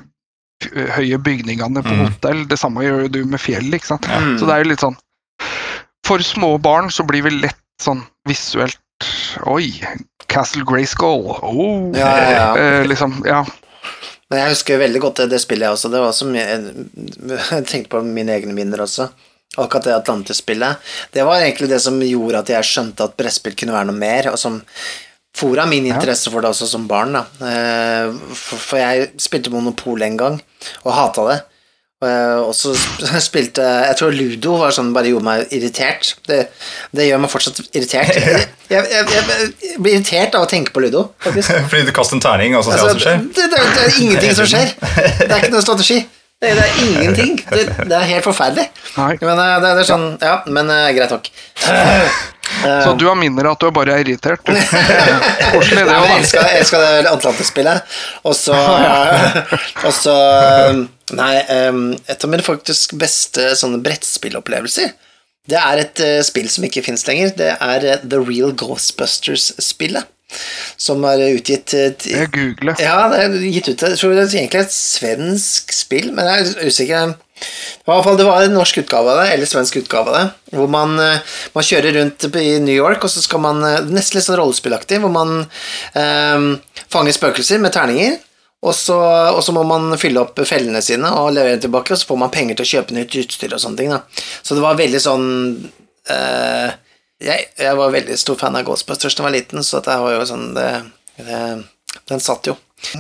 S3: høye bygningene på
S1: Mm.
S3: hotell. Det samme gjør du med fjell, ikke sant.
S2: Mm.
S3: Så det er jo litt sånn For små barn så blir vi lett sånn visuelt Oi, Castle Grayskull. Oh,
S2: Ja, ja, ja.
S3: Eh, liksom, ja.
S2: Men jeg husker veldig godt det, det spillet jeg også. Det var som jeg, jeg tenkte på mine egne minner også. Akkurat det Atlantis-spillet. Det var egentlig det som gjorde at jeg skjønte at brettspill kunne være noe mer, og som fora min interesse for det også som barn. da. Eh, For, for jeg spilte Monopol en gang, og hata det. Eh, Og så spilte Jeg tror Ludo var sånn bare gjorde meg irritert. Det, det gjør meg fortsatt irritert. Jeg, jeg, jeg, jeg blir irritert av å tenke på Ludo, faktisk.
S1: Fordi du kaster en terning, og så ser hva som skjer.
S2: det, det, det er ingenting som skjer. Det er ikke noen strategi. Det, det er ingenting. Det, det er helt forferdelig. Men eh, det, det er sånn Ja, men eh, greit nok.
S3: Så du har minner at du er bare irritert? du. Koselig, det òg,
S2: jeg elsker, jeg elsker det Atlantis-spillet. Og så Og så Nei, um, et av mine faktisk beste sånne brettspillopplevelser, det er et eh, spill som ikke fins lenger. Det er eh, The Real Ghostbusters-spillet. Som er utgitt
S3: Jeg googler.
S2: Ja, det er gitt ut Jeg tror det er egentlig et svensk spill, men jeg er usikker. I hvert fall Det var en norsk utgave av det, eller svensk utgave av det, hvor man, eh, man kjører rundt i New York, og så skal man eh, Nesten litt sånn rollespillaktig, hvor man eh, fanger spøkelser med terninger. Og så, og så må man fylle opp fellene sine og levere dem tilbake, og så får man penger til å kjøpe nytt utstyr og sånne ting. Da. Så det var veldig sånn eh, jeg, jeg var veldig stor fan av Ghostbusters da jeg var liten, så det var jo sånn det, det, Den satt jo.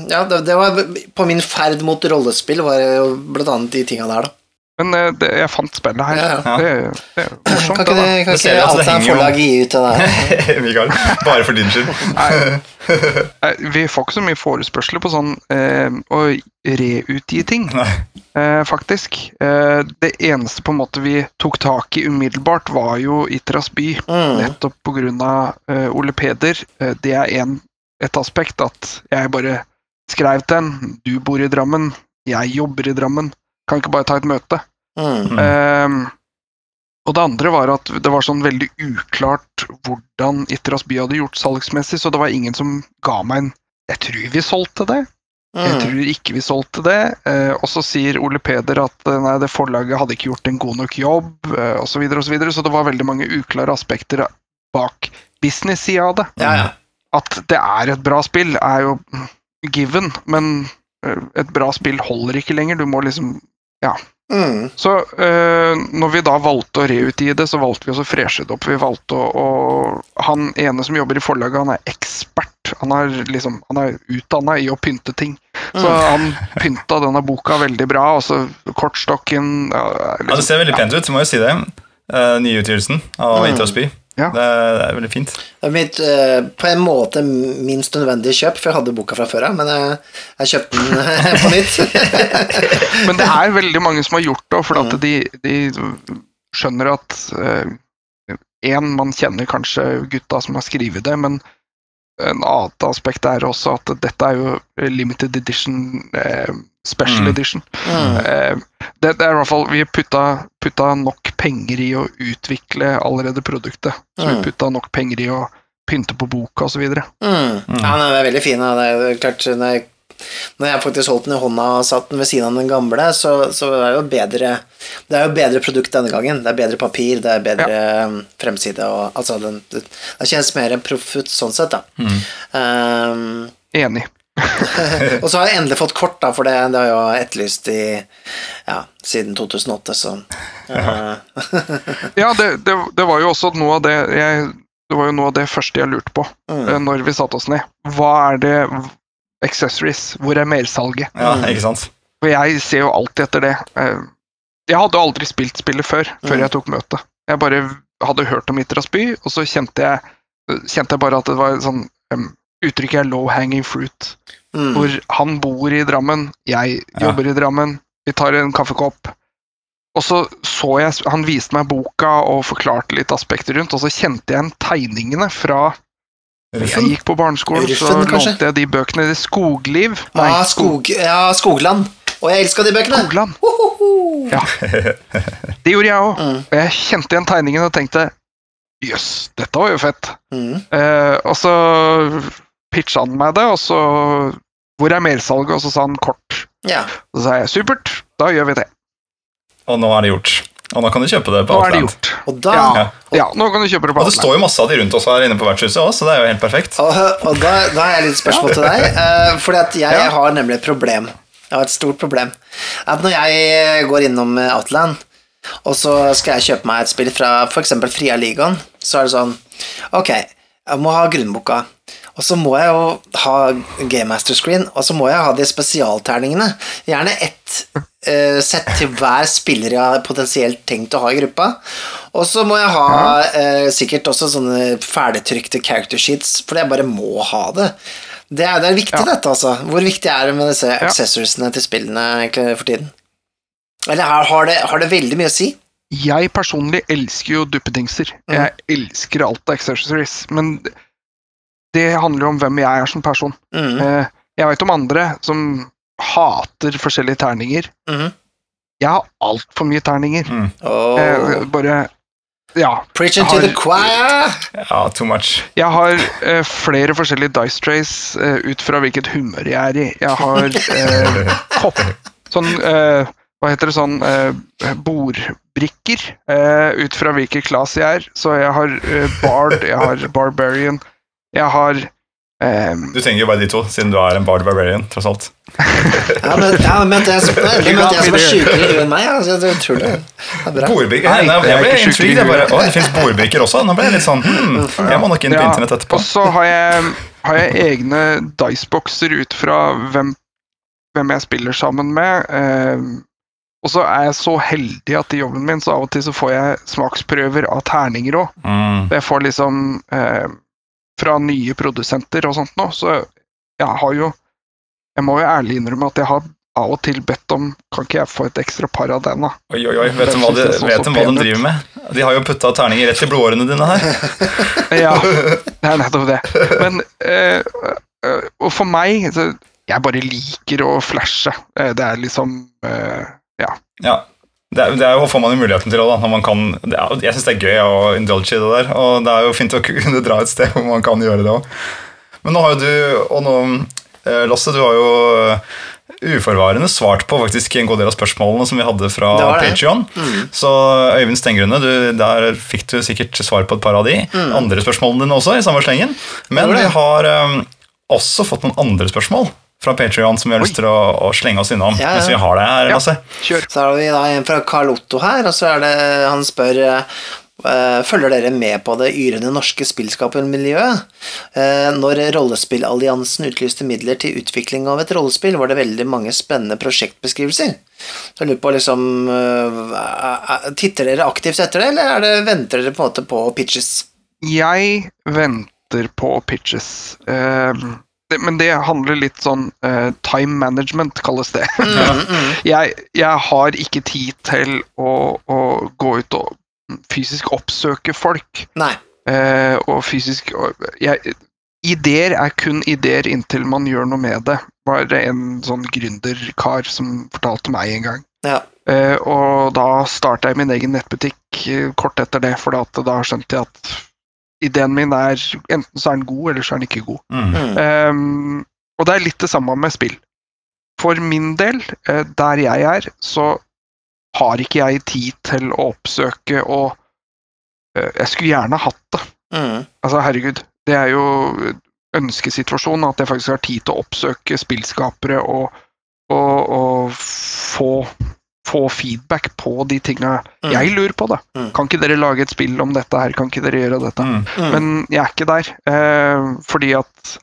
S2: Ja, det, det var På min ferd mot rollespill var det jo blant annet de tinga der, da.
S3: Men eh, det, jeg fant spillet her.
S2: Ja,
S1: ja.
S3: Det, det er morsomt.
S2: Kan ikke,
S3: det,
S2: kan ikke alt er
S1: forlaget
S2: forlag gi ut det der?
S1: Mikael, bare for din skyld.
S3: Nei, nei, vi får ikke så mye forespørsler på sånn eh, å reutgi ting, eh, faktisk. Eh, det eneste på en måte vi tok tak i umiddelbart, var jo Itras by.
S2: Mm.
S3: Nettopp pga. Eh, Ole Peder. Eh, det er en, et aspekt at jeg bare skrev til ham Du bor i Drammen, jeg jobber i Drammen. Kan ikke bare ta et møte?
S2: Mm.
S3: Ehm, og det andre var at det var sånn veldig uklart hvordan Itras by hadde gjort salgsmessig, så det var ingen som ga meg en Jeg tror vi solgte det. Jeg
S2: Mm.
S3: tror ikke vi solgte det. Eh, og så sier Ole Peder at eh, nei, det forlaget hadde ikke gjort en god nok jobb, eh, osv. Så, videre, og så, videre. så det var veldig mange uklare aspekter bak business-sida av det.
S2: Ja, ja.
S3: At det er et bra spill, er jo given, men eh, et bra spill holder ikke lenger. Du må liksom
S2: Mm.
S3: så uh, når vi da valgte å reutgi det, så valgte vi også å freshe det opp. Vi valgte å, å Han ene som jobber i forlaget, han er ekspert. Han er liksom, han er utdanna i å pynte ting. Så
S2: Mm.
S3: han pynta denne boka veldig bra. Og så kortstokken ja,
S1: Ja, det
S3: liksom,
S1: ser veldig pent ut, så må jeg si det. Uh, Nyutgivelsen av
S2: Mm.
S1: Itras by.
S3: Ja.
S1: Det, det er veldig fint.
S2: Det er mitt, eh, på en måte minst nødvendige kjøp, for jeg hadde boka fra før av, men jeg, jeg kjøpte den eh, på nytt.
S3: Men det er veldig mange som har gjort det, for mm. de, de skjønner at Én, man kjenner kanskje gutta som har skrevet det, men en annet aspekt er også at dette er jo limited edition, eh, special
S1: Mm.
S3: edition.
S2: Mm.
S3: Eh, det, det er i hvert fall Vi putta, putta nok penger i å utvikle allerede produktet. Så
S2: Mm.
S3: vi putta nok penger i å pynte på boka osv.
S2: Mm.
S1: Mm.
S2: Ja, den er veldig fin. Det er klart, når jeg, når jeg faktisk holdt den i hånda og satt den ved siden av den gamle, så, så er det jo bedre Det er jo bedre produkt denne gangen. Det er bedre papir, det er bedre ja. fremside og Altså, den, det, det kjennes mer proff ut sånn sett, da.
S1: Mm.
S2: Um,
S3: Enig.
S2: og så har jeg endelig fått kort, da, for det, det har jeg jo etterlyst i Ja, siden 2008, så uh,
S3: Ja, det, det, det var jo også noe av det jeg Det var jo noe av det første jeg lurte på
S2: mm.
S3: eh, når vi satte oss ned. Hva er det Accessories? Hvor er mersalget?
S1: Ja, ikke sant?
S3: For jeg ser jo alltid etter det. Eh, Jeg hadde aldri spilt spillet før, før
S2: Mm.
S3: jeg tok møte. Jeg bare hadde hørt om Itras by, og så kjente jeg, kjente jeg bare at det var sånn um, Uttrykket er low hanging fruit.
S2: Mm.
S3: Hvor han bor i Drammen, jeg
S1: Ja.
S3: jobber i Drammen, vi tar en kaffekopp. Og så så jeg Han viste meg boka og forklarte litt aspekter rundt, og så kjente jeg igjen tegningene fra Jeg gikk på barneskolen, så
S2: Ruffen, kanskje?
S3: lånte jeg de bøkene i Skogliv.
S2: ah, skog, ja, Skogland. Og jeg elska de bøkene!
S3: Skogland.
S2: Hohoho.
S3: Ja. Det gjorde jeg òg.
S2: Mm.
S3: Og jeg kjente igjen tegningen og tenkte jøss, dette var jo fett.
S2: Mm.
S3: Eh, og så pitcha han meg det, og så Hvor er mersalget? Og så sa han kort.
S2: Ja.
S3: Så sa jeg supert, da gjør vi det.
S1: Og nå er det gjort. Og nå kan du kjøpe det på
S3: er det
S1: Outland.
S2: Og da
S3: Ja. Ja, nå kan du kjøpe det på
S1: Og det står jo masse av de rundt oss her inne på vertshuset òg, så det er jo helt perfekt.
S2: Og, og da, da har jeg litt spørsmål til deg. Uh, fordi at jeg
S3: Ja.
S2: har nemlig et problem. Jeg har et stort problem. At når jeg går innom eh, Outland, og så skal jeg kjøpe meg et spill fra f.eks. Fria Ligaen, så er det sånn Ok, jeg må ha grunnboka. Og så må jeg jo ha Game Master Screen, og så må jeg ha de spesialterningene. Gjerne ett uh, sett til hver spiller jeg har potensielt tenkt å ha i gruppa. Og så må jeg ha uh, sikkert også sånne ferdigtrykte character sheets, for jeg bare må ha det. Det er, det er viktig,
S3: Ja.
S2: dette, altså. Hvor viktig er det med disse accessoriesene til spillene egentlig for tiden? Eller har, har, det, har det veldig mye å si?
S3: Jeg personlig elsker jo duppedingser.
S2: Mm.
S3: Jeg elsker alt av accessories. Men det handler jo om hvem jeg er som person.
S2: Mm.
S3: Eh, Jeg vet om andre som hater forskjellige terninger.
S2: Mm.
S3: Jeg har altfor mye terninger.
S2: Oh.
S3: Eh, Bare Ja.
S2: Preaching
S3: har-
S2: to the choir!
S1: Ja, too much.
S3: Jeg har eh, flere forskjellige dice trays eh, ut fra hvilket humør jeg er i. Jeg har eh, kopp Sånn eh, Hva heter det sånn eh, Bordbrikker eh, ut fra hvilken class jeg er. Så jeg har bard, jeg har barbarian, jeg har Um,
S1: Du trenger jo bare de to, siden du er en bard barbarian, tross alt.
S2: Ja, men, ja, men det er så, det møtte jeg som er sjukere i huet enn meg. Altså, jeg tror det det er bra.
S1: Bordbrikker?
S3: Nei,
S1: Jeg,
S3: er
S1: ble intrigued. Jeg bare, å, det fins bordbrikker også? Nå ble jeg litt sånn hmm, Jeg må nok inn på
S3: Ja,
S1: internett etterpå.
S3: Og så har jeg, har jeg egne diceboxer ut fra hvem, hvem jeg spiller sammen med. Um, Og så er jeg så heldig at i jobben min så av og til så får jeg smaksprøver av terninger òg.
S1: Mm.
S3: Jeg får liksom eh, fra nye produsenter og sånt nå, så jeg har jo Jeg må jo ærlig innrømme at jeg har av og til bedt om Kan ikke jeg få et ekstra par av den, da?
S1: Oi, oi, oi. Vet de hva de, vet hva de driver med? De har jo putta terninger rett i blodårene dine her.
S3: Ja, det er nettopp det. Men eh, eh, Og for meg så, Jeg bare liker å flashe. Eh, Det er liksom eh, Ja.
S1: Ja. Det, er, det er jo, får man jo muligheten til òg, man kan, er, jeg syns det er gøy å indulge i det der. Og det er jo fint å kunne dra et sted hvor man kan gjøre det òg. Men nå har jo du, og nå, eh, Lasse, du har jo uforvarende svart på faktisk en god del av spørsmålene som vi hadde fra
S2: Patrion. Mm.
S1: Patreon. Så Øyvind Stengrunne, du, der fikk du sikkert svar på et par av de. Andre spørsmålene dine også, i samme slengen. Men
S2: Mm.
S1: Vi har um, også fått noen andre spørsmål fra Patreon som vi har lyst til å, å slenge oss innom
S2: Ja, ja.
S1: Hvis vi har det her. Lasse.
S3: Ja,
S2: Så har vi da en fra Carl Otto her, og så er det Han spør eh, Følger dere med på det yrende norske spillskapermiljøet? Eh, når Rollespillalliansen utlyste midler til utvikling av et rollespill, var det veldig mange spennende prosjektbeskrivelser. Så jeg lurer på liksom eh, eh, Titter dere aktivt etter det, eller er det, venter dere på en måte på pitches?
S3: Jeg venter på pitches. Eh, det, men det handler litt sånn uh, Time management, kalles det. jeg, jeg har ikke tid til å, å gå ut og fysisk oppsøke folk.
S2: Nei.
S3: Uh, og fysisk jeg, Ideer er kun ideer inntil man gjør noe med det, var det en sånn gründerkar som fortalte meg en gang.
S2: Ja.
S3: Uh, og da starta jeg min egen nettbutikk kort etter det, for da skjønte jeg at ideen min er enten så er den god, eller så er den ikke god.
S1: Mm.
S3: Ehm, og det er litt det samme med spill. For min del, eh, der jeg er, så har ikke jeg tid til å oppsøke og eh, Jeg skulle gjerne hatt det.
S2: Mm.
S3: Altså, herregud, det er jo ønskesituasjonen at jeg faktisk har tid til å oppsøke spillskapere og, og, og få, få feedback på de tinga
S2: Mm.
S3: jeg lurer på. da.
S2: Mm.
S3: Kan ikke dere lage et spill om dette her? Kan ikke dere gjøre dette?
S1: Mm.
S2: Mm.
S3: Men jeg er ikke der, eh, fordi at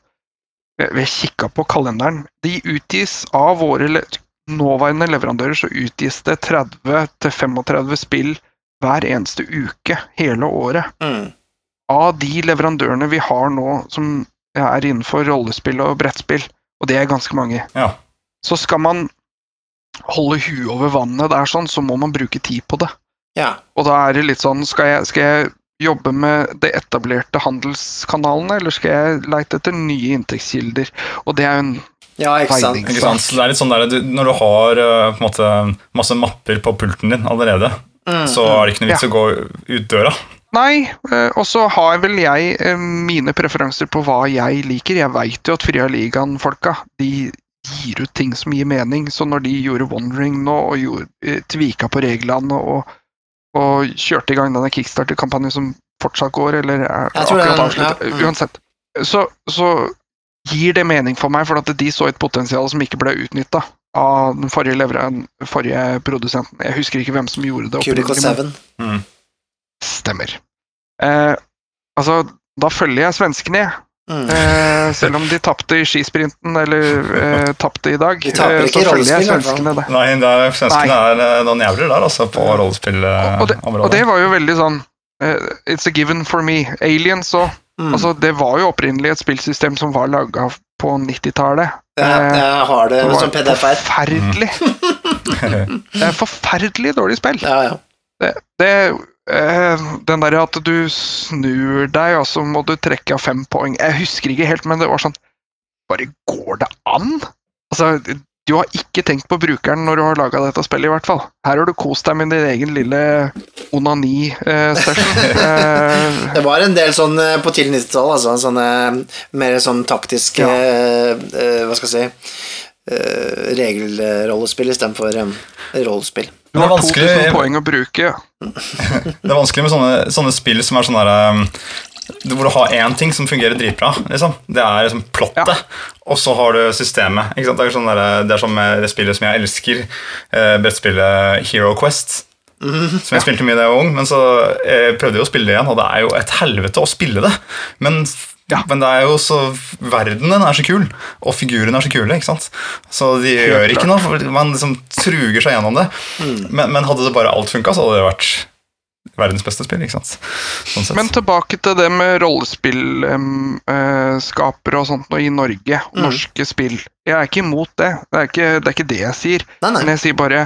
S3: Vi har kikka på kalenderen. De utgis av våre le nåværende leverandører, så utgis det 30-35 spill hver eneste uke hele året.
S2: Mm.
S3: Av de leverandørene vi har nå som er innenfor rollespill og brettspill, og det er ganske mange,
S1: Ja.
S3: så skal man holde huet over vannet der sånn, så må man bruke tid på det.
S2: Ja.
S3: Og da er det litt sånn, skal jeg, skal jeg jobbe med de etablerte handelskanalene, eller skal jeg leite etter nye inntektskilder? Og det er jo en
S2: ja, ikke sant.
S1: Ikke sant? Så det er litt sånn der, du, Når du har uh, på en måte, masse mapper på pulten din allerede,
S2: Mm.
S1: så er det ikke noe vits å gå ut døra.
S3: Nei, eh, og så har vel jeg eh, mine preferanser på hva jeg liker. Jeg veit jo at Fria Ligaen-folka de gir ut ting som gir mening. Så når de gjorde Wondering nå, og gjorde, eh, tvika på reglene og, og kjørte i gang denne kickstarter-kampanjen som fortsatt går, eller er akkurat avsluttet
S2: ja, mm.
S3: Uansett. Så, så gir det mening for meg, for at de så et potensial som ikke ble utnytta av den forrige, leveren, forrige produsenten. Jeg husker ikke hvem som gjorde det.
S2: Cubicle
S3: opprinnelig, men-
S2: 7.
S1: Mm.
S3: Stemmer. Eh, altså, da følger jeg svenskene, jeg.
S2: Mm.
S3: Eh, selv om de tapte i skisprinten, eller eh, tapte i dag.
S2: De taper
S3: eh,
S2: ikke
S3: så følger jeg svenskene det.
S1: Nei, det er, svenskene er eh, noen jævler der, altså, på
S3: Og, og, det, og det var jo veldig sånn uh, It's a given for me. Aliens òg.
S2: Mm.
S3: Altså, det var jo opprinnelig et spillsystem som var laga på 90-tallet.
S2: Ja, jeg har det
S3: Det
S2: som PDF-er.
S3: forferdelig. Det er forferdelig dårlig spill.
S2: Ja, ja.
S3: Det, det Den derre at du snur deg, og så må du trekke av fem poeng Jeg husker ikke helt, men det var sånn Bare går det an? Altså, du har ikke tenkt på brukeren når du har laga dette spillet, i hvert fall. Her har du kost deg med din egen lille onani-session. Eh,
S2: Det var en del sånn eh, på tidlig 90-tall, altså, sånne mer sånn taktiske
S3: Ja.
S2: eh, eh, Hva skal jeg si eh, Regelrollespill istedenfor um, rollespill.
S3: Du
S1: det
S3: har
S1: vanskelig-
S3: 2000 poeng å bruke.
S1: Det er vanskelig med sånne, sånne spill som er sånn um, Hvor du har én ting som fungerer dritbra. Liksom. Det er liksom plottet,
S3: Ja.
S1: og så har du systemet. Ikke sant? Det, er sånn der, det er som med det spillet som jeg elsker, eh, brettspillet Hero Quest. Som jeg spilte mye da jeg var ung, men så eh, prøvde jeg å spille det igjen, og det er jo et helvete å spille det. Men
S3: Ja.
S1: Men det er jo så verdenen er så kul, og figurene er så kule. ikke sant? Så de gjør ikke noe, for man liksom truger seg gjennom det. Men, men hadde det bare alt funka, så hadde det vært verdens beste spill. ikke sant? Sånn sett.
S3: Men tilbake til det med rollespillskapere og sånt og i Norge.
S2: Mm.
S3: Norske spill. Jeg er ikke imot det. Det er ikke det, er ikke det jeg sier.
S2: Nei, nei.
S3: Men jeg sier bare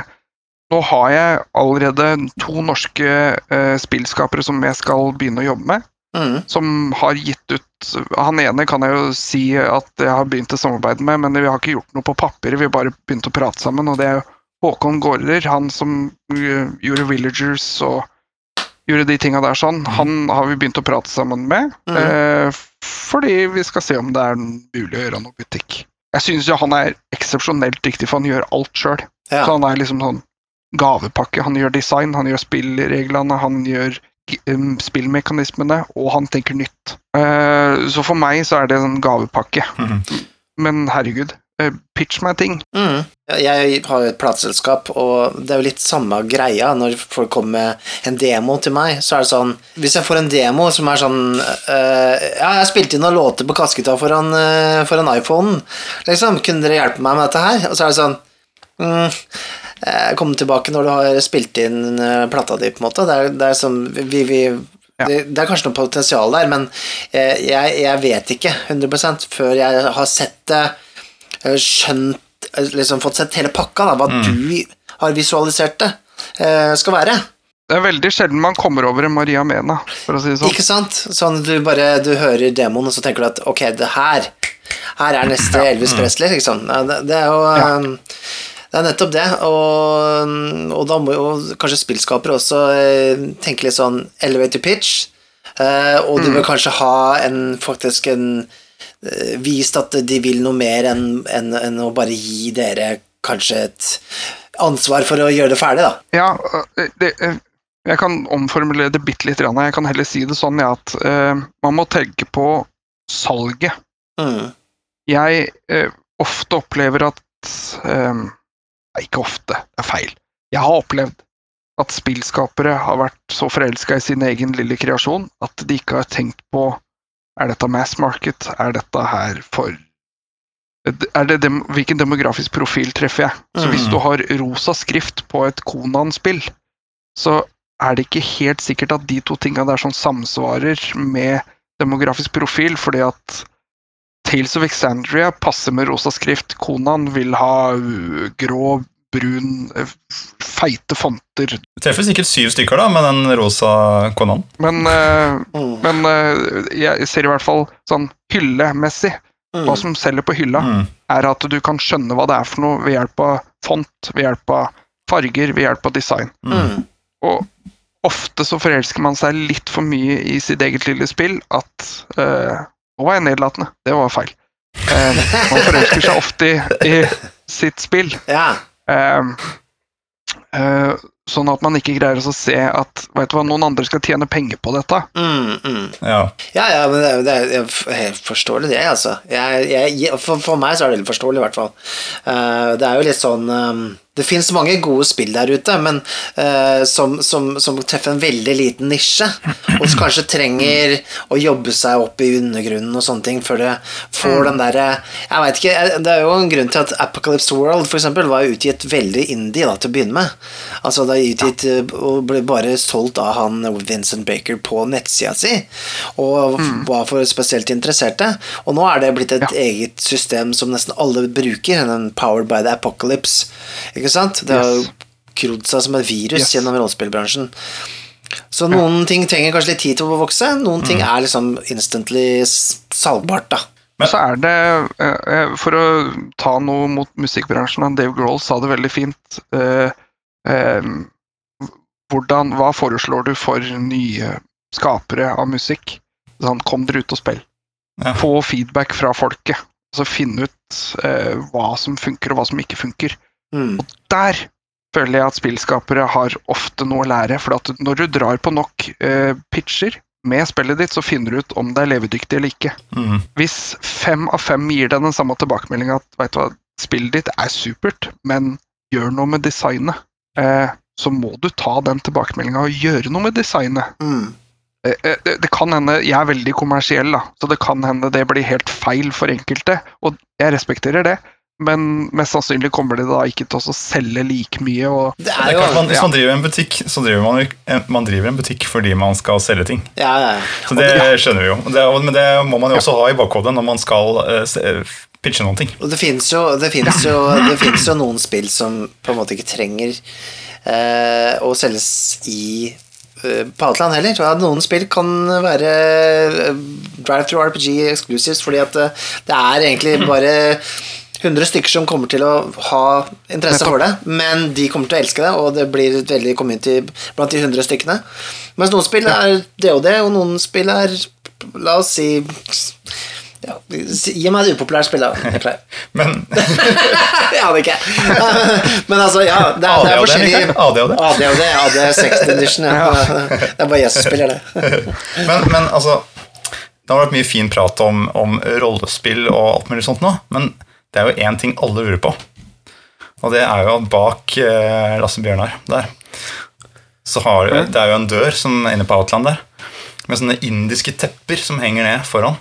S3: Nå har jeg allerede to norske eh, spillskapere som jeg skal begynne å jobbe med.
S2: Mm.
S3: Som har gitt ut Han ene kan jeg jo si at jeg har begynt å samarbeide med, men vi har ikke gjort noe på papiret, vi har bare begynt å prate sammen. Og det er Håkon Gaarder, han som eh, gjorde Villagers og gjorde de tinga der sånn. Han har vi begynt å prate sammen med.
S2: Mm.
S3: Eh, fordi vi skal se om det er mulig å gjøre noe butikk. Jeg syns jo han er eksepsjonelt dyktig, for han gjør alt sjøl.
S2: Ja.
S3: Så han er liksom sånn gavepakke. Han gjør design, han gjør spillreglene, han gjør spillmekanismene, og han tenker nytt. Eh, så for meg så er det en gavepakke.
S1: Mhm.
S3: Men herregud, eh, pitch meg ting.
S2: Mm. Jeg har jo et plateselskap, og det er jo litt samme greia når folk kommer med en demo til meg. Så er det sånn Hvis jeg får en demo som er sånn øh, Ja, jeg spilte inn noen låter på kasketa foran, øh, foran iPhonen. Liksom, kunne dere hjelpe meg med dette her? Og så er det sånn mm, eh, Kom tilbake når du har spilt inn øh, plata di, på en måte. Det er, det er som vi, vi
S3: Ja.
S2: det, det er kanskje noe potensial der, men eh, jeg, jeg vet ikke 100% før jeg har sett det eh, skjønt eh, liksom fått sett hele pakka, da, hva du har visualisert det eh, skal være.
S3: Det er veldig sjelden man kommer over en Maria Mena, for å si det sånn.
S2: Ikke sant? Sånn du bare du hører demoen, og så tenker du at ok, det her her er neste Elvis Presley, liksom. Det, det er jo
S3: Ja.
S2: Det er nettopp det, og, og da må jo kanskje spillskapere også eh, tenke litt sånn elevator pitch, eh, og
S3: Mm.
S2: de vil kanskje ha en faktisk en eh, Vist at de vil noe mer enn en, en å bare gi dere kanskje et ansvar for å gjøre det ferdig, da.
S3: Ja, det, jeg kan omformulere det bitte litt. Jeg kan heller si det sånn ja, at øh, man må tenke på salget.
S2: Mm.
S3: Jeg øh, ofte opplever at Nei, ikke ofte, det er feil. Jeg har opplevd at spillskapere har vært så forelska i sin egen lille kreasjon at de ikke har tenkt på Er dette mass market? Er dette her for er det dem, Hvilken demografisk profil treffer jeg? Så hvis
S1: Mm.
S3: du har rosa skrift på et Konan-spill, så er det ikke helt sikkert at de to tinga der sånn samsvarer med demografisk profil, fordi at Tales of Exandria passer med rosa skrift. Konaen vil ha uh, grå, brun, uh, feite fonter.
S1: Du treffer sikkert syv stykker da, med den rosa konaen.
S3: Men, uh,
S2: Mm.
S3: men uh, jeg ser i hvert fall sånn hyllemessig
S2: Mm.
S3: Hva som selger på hylla,
S1: Mm.
S3: er at du kan skjønne hva det er for noe ved hjelp av font, ved hjelp av farger, ved hjelp av design.
S2: Mm.
S3: Og ofte så forelsker man seg litt for mye i sitt eget lille spill at eh, Nå var jeg nedlatende. Det var feil. Eh, man forelsker seg ofte i, i sitt spill.
S2: Ja.
S3: eh, eh, sånn at man ikke greier å se at vet du hva, noen andre skal tjene penger på dette.
S2: Mm, mm.
S1: Ja.
S2: Ja, ja, men det, det, er- jeg forståelig, forstår det, altså. Jeg, jeg, for, for meg så er det veldig forståelig, i hvert fall. Uh, det er jo litt sånn um, Det fins mange gode spill der ute, men uh, som, som, som treffer en veldig liten nisje, og som kanskje trenger å jobbe seg opp i undergrunnen og sånne ting før det får den derre Jeg veit ikke, det er jo en grunn til at Apocalypse World for eksempel, var utgitt veldig indie da, til å begynne med. Altså Det er utgitt ja. og ble bare solgt av han Vincent Baker på nettsida si, og var for spesielt interesserte. Og nå er det blitt et
S3: Ja.
S2: eget system som nesten alle bruker, den Powered by the Apocalypse. Ikke sant? Det har
S3: Yes.
S2: krodd seg som et virus
S3: Yes.
S2: gjennom rollespillbransjen. Så noen ting trenger kanskje litt tid til å vokse, noen ting er liksom instantly salgbart, da.
S3: Men så er det, eh, eh, for å ta noe mot musikkbransjen, Dave Grohl sa det veldig fint eh, eh, hvordan, Hva foreslår du for nye skapere av musikk? Sånn, kom dere ut og spill.
S1: Ja.
S3: Få feedback fra folket. Så finne ut eh, hva som funker og hva som ikke funker.
S2: Mm.
S3: Der føler jeg at spillskapere har ofte noe å lære. For at når du drar på nok eh, pitcher med spillet ditt, så finner du ut om det er levedyktig eller ikke.
S1: Mm.
S3: Hvis fem av fem gir deg den samme tilbakemeldinga at vet du hva, spillet ditt er supert, men gjør noe med designet, eh, så må du ta den tilbakemeldinga og gjøre noe med designet.
S2: Mm.
S3: Eh, eh, Det, det kan hende Jeg er veldig kommersiell, da, så det kan hende det blir helt feil for enkelte. Og jeg respekterer det, men mest sannsynlig kommer det da ikke til å selge like mye. Og
S2: Det
S1: Det
S2: er
S1: er
S2: jo
S1: klart man, Hvis man driver en butikk, så driver man, man driver en butikk fordi man skal selge ting.
S2: Ja, ja.
S1: Så det skjønner vi jo. Det, men det må man jo også ha i bakhodet når man skal eh, pitche noen ting.
S2: Det fins jo, jo, jo noen spill som på en måte ikke trenger eh, å selges i eh, på Outland heller. Ja, noen spill kan være eh, drive-through RPG exclusives fordi at eh, det er egentlig bare 100 stykker som kommer til å ha interesse for det, men de kommer til å elske det, og det blir et veldig community blant de 100 stykkene. Mens noen spill er det og det, og noen spill er La oss si ja, Gi meg et upopulært spill, da.
S1: Men
S2: Jeg aner ikke. Men altså, ja. Det er, det er
S1: ADHD,
S2: forskjellige
S1: ADHD?
S2: ADHD, AD 6th edition. Ja. Det er bare jeg som spiller det.
S1: Men, men altså Det har vært mye fin prat om, om rollespill og alt mulig sånt nå, men det er jo én ting alle lurer på. Og det er jo at bak eh, Lasse Bjørnar der, så har det er jo en dør som er inne på Outland der, med sånne indiske tepper som henger ned foran.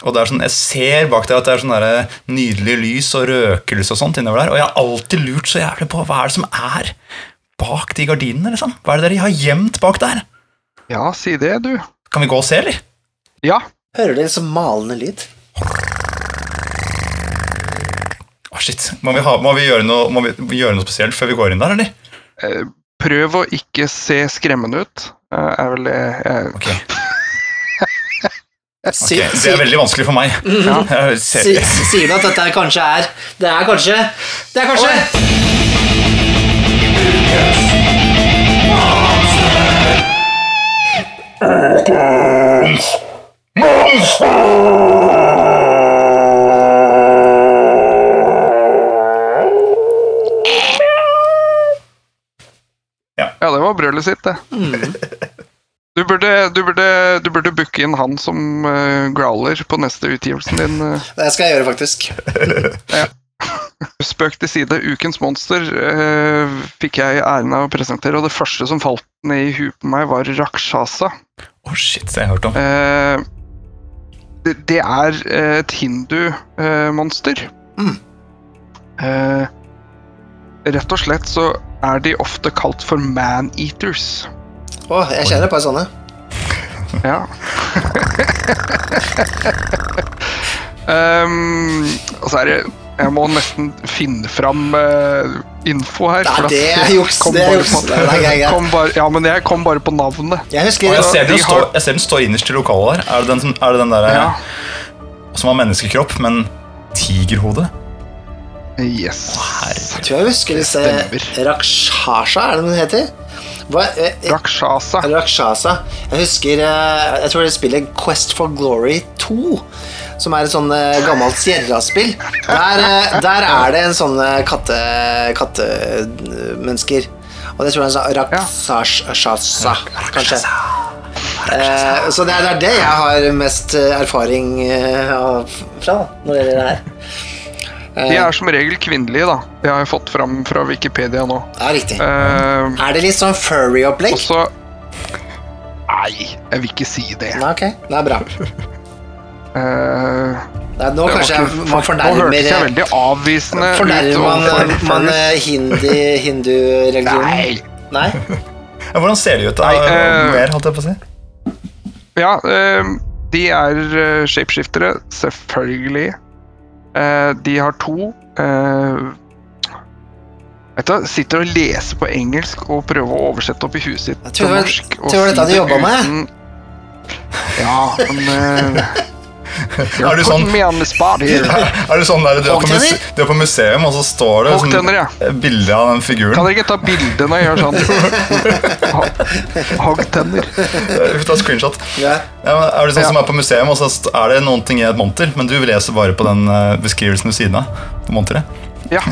S1: Og det er sånn, Jeg ser bak der at det er sånn nydelig lys og røkelse og sånt innover der. Og jeg har alltid lurt så jævlig på hva er det som er bak de gardinene. liksom? Hva er det dere har gjemt bak der?
S3: ja, si det, du.
S1: Kan vi gå og se, eller?
S3: Ja.
S2: Hører dere så malende lyd?
S1: Å, shit. Må vi, ha, må, vi gjøre noe, må vi gjøre noe spesielt før vi går inn der, eller?
S3: Eh, Prøv å ikke se skremmende ut, eh, er vel det jeg
S1: Ok,
S2: Si,
S1: ok. Det er veldig vanskelig for meg. Mm -hmm.
S2: ja, si- sier du at dette kanskje er Det er kanskje Det er kanskje
S3: Ja, det var brølet sitt, det. Du burde, du, burde, du burde booke inn han som uh, growler på neste utgivelsen din. Uh.
S2: Det skal jeg gjøre, faktisk. ja.
S3: Spøk til side. Ukens monster uh, fikk jeg æren av å presentere, og det første som falt ned i huet på meg, var Rakshasa.
S1: Oh shit, det har jeg hørt om.
S3: Eh, det, det er et hindu-monster.
S2: Mm.
S3: Eh, rett og slett så er de ofte kalt for man-eaters.
S2: Å, jeg kjenner et par sånne.
S3: Ja. um, og så er det Jeg må nesten finne fram uh, info her.
S2: Nei, det er juks, det er juks.
S3: Ja, men jeg kom bare på navnet.
S2: Jeg husker
S1: jeg ser, den
S3: de
S1: stå,
S3: har-
S1: jeg ser den stå innerst i lokalet der. Er det den, som, er det den der
S3: Ja.
S1: som har menneskekropp, men tigerhode?
S3: Yes.
S2: Jeg tror jeg husker disse. Rakshasha, er det den heter? Hva, eh, eh,
S3: Rakshasa.
S2: Rakshasa. Jeg husker eh, Jeg tror det spillet Quest for Glory 2, som er et sånn eh, gammelt Sierra-spill. Der, eh, der er det en sånn eh, katte kattemennesker. Og det tror jeg er sa. Rakshasa, kanskje. Eh, så det er, det det jeg har mest erfaring fra når det gjelder det her.
S3: De er som regel kvinnelige, da. Det har jeg fått fram fra Wikipedia nå.
S2: Ja, riktig.
S3: Uh,
S2: Er det litt sånn furry-opplegg?
S3: Også Nei, jeg vil ikke si det.
S2: Nei, ok, det er bra.
S3: uh,
S2: Nei, nå
S3: det
S2: kanskje
S3: ikke-
S2: jeg, man
S3: Nå hørtes jeg veldig avvisende
S2: Fornærmer
S3: ut
S2: man, man eh, hindi, hindu-religionen?
S3: Nei.
S2: Nei?
S1: Ja, hvordan ser de ut? da?
S3: Nei, uh,
S1: Mer, holdt jeg på å si.
S3: Ja, uh, de er eh, shapeshiftere, selvfølgelig. Eh, de har to eh, Vet du, Sitter og leser på engelsk og prøver å oversette opp i huet sitt til norsk.
S2: tror det var dette du jobba med.
S3: Ja, men uh,
S1: Er du sånn, er du sånn der, du, er på muse, du er på museum, og så står det sånn, bilde av den figuren.
S3: Kan dere ikke ta bilde når jeg gjør sånn? Hoggtenner.
S1: Vi tar screenshot.
S2: Ja.
S1: Er du sånn
S3: Ja.
S1: som er på museum, og så er det noen ting i et monter, men du leser bare på den eh, beskrivelsen ved siden av monteret?
S3: Ja.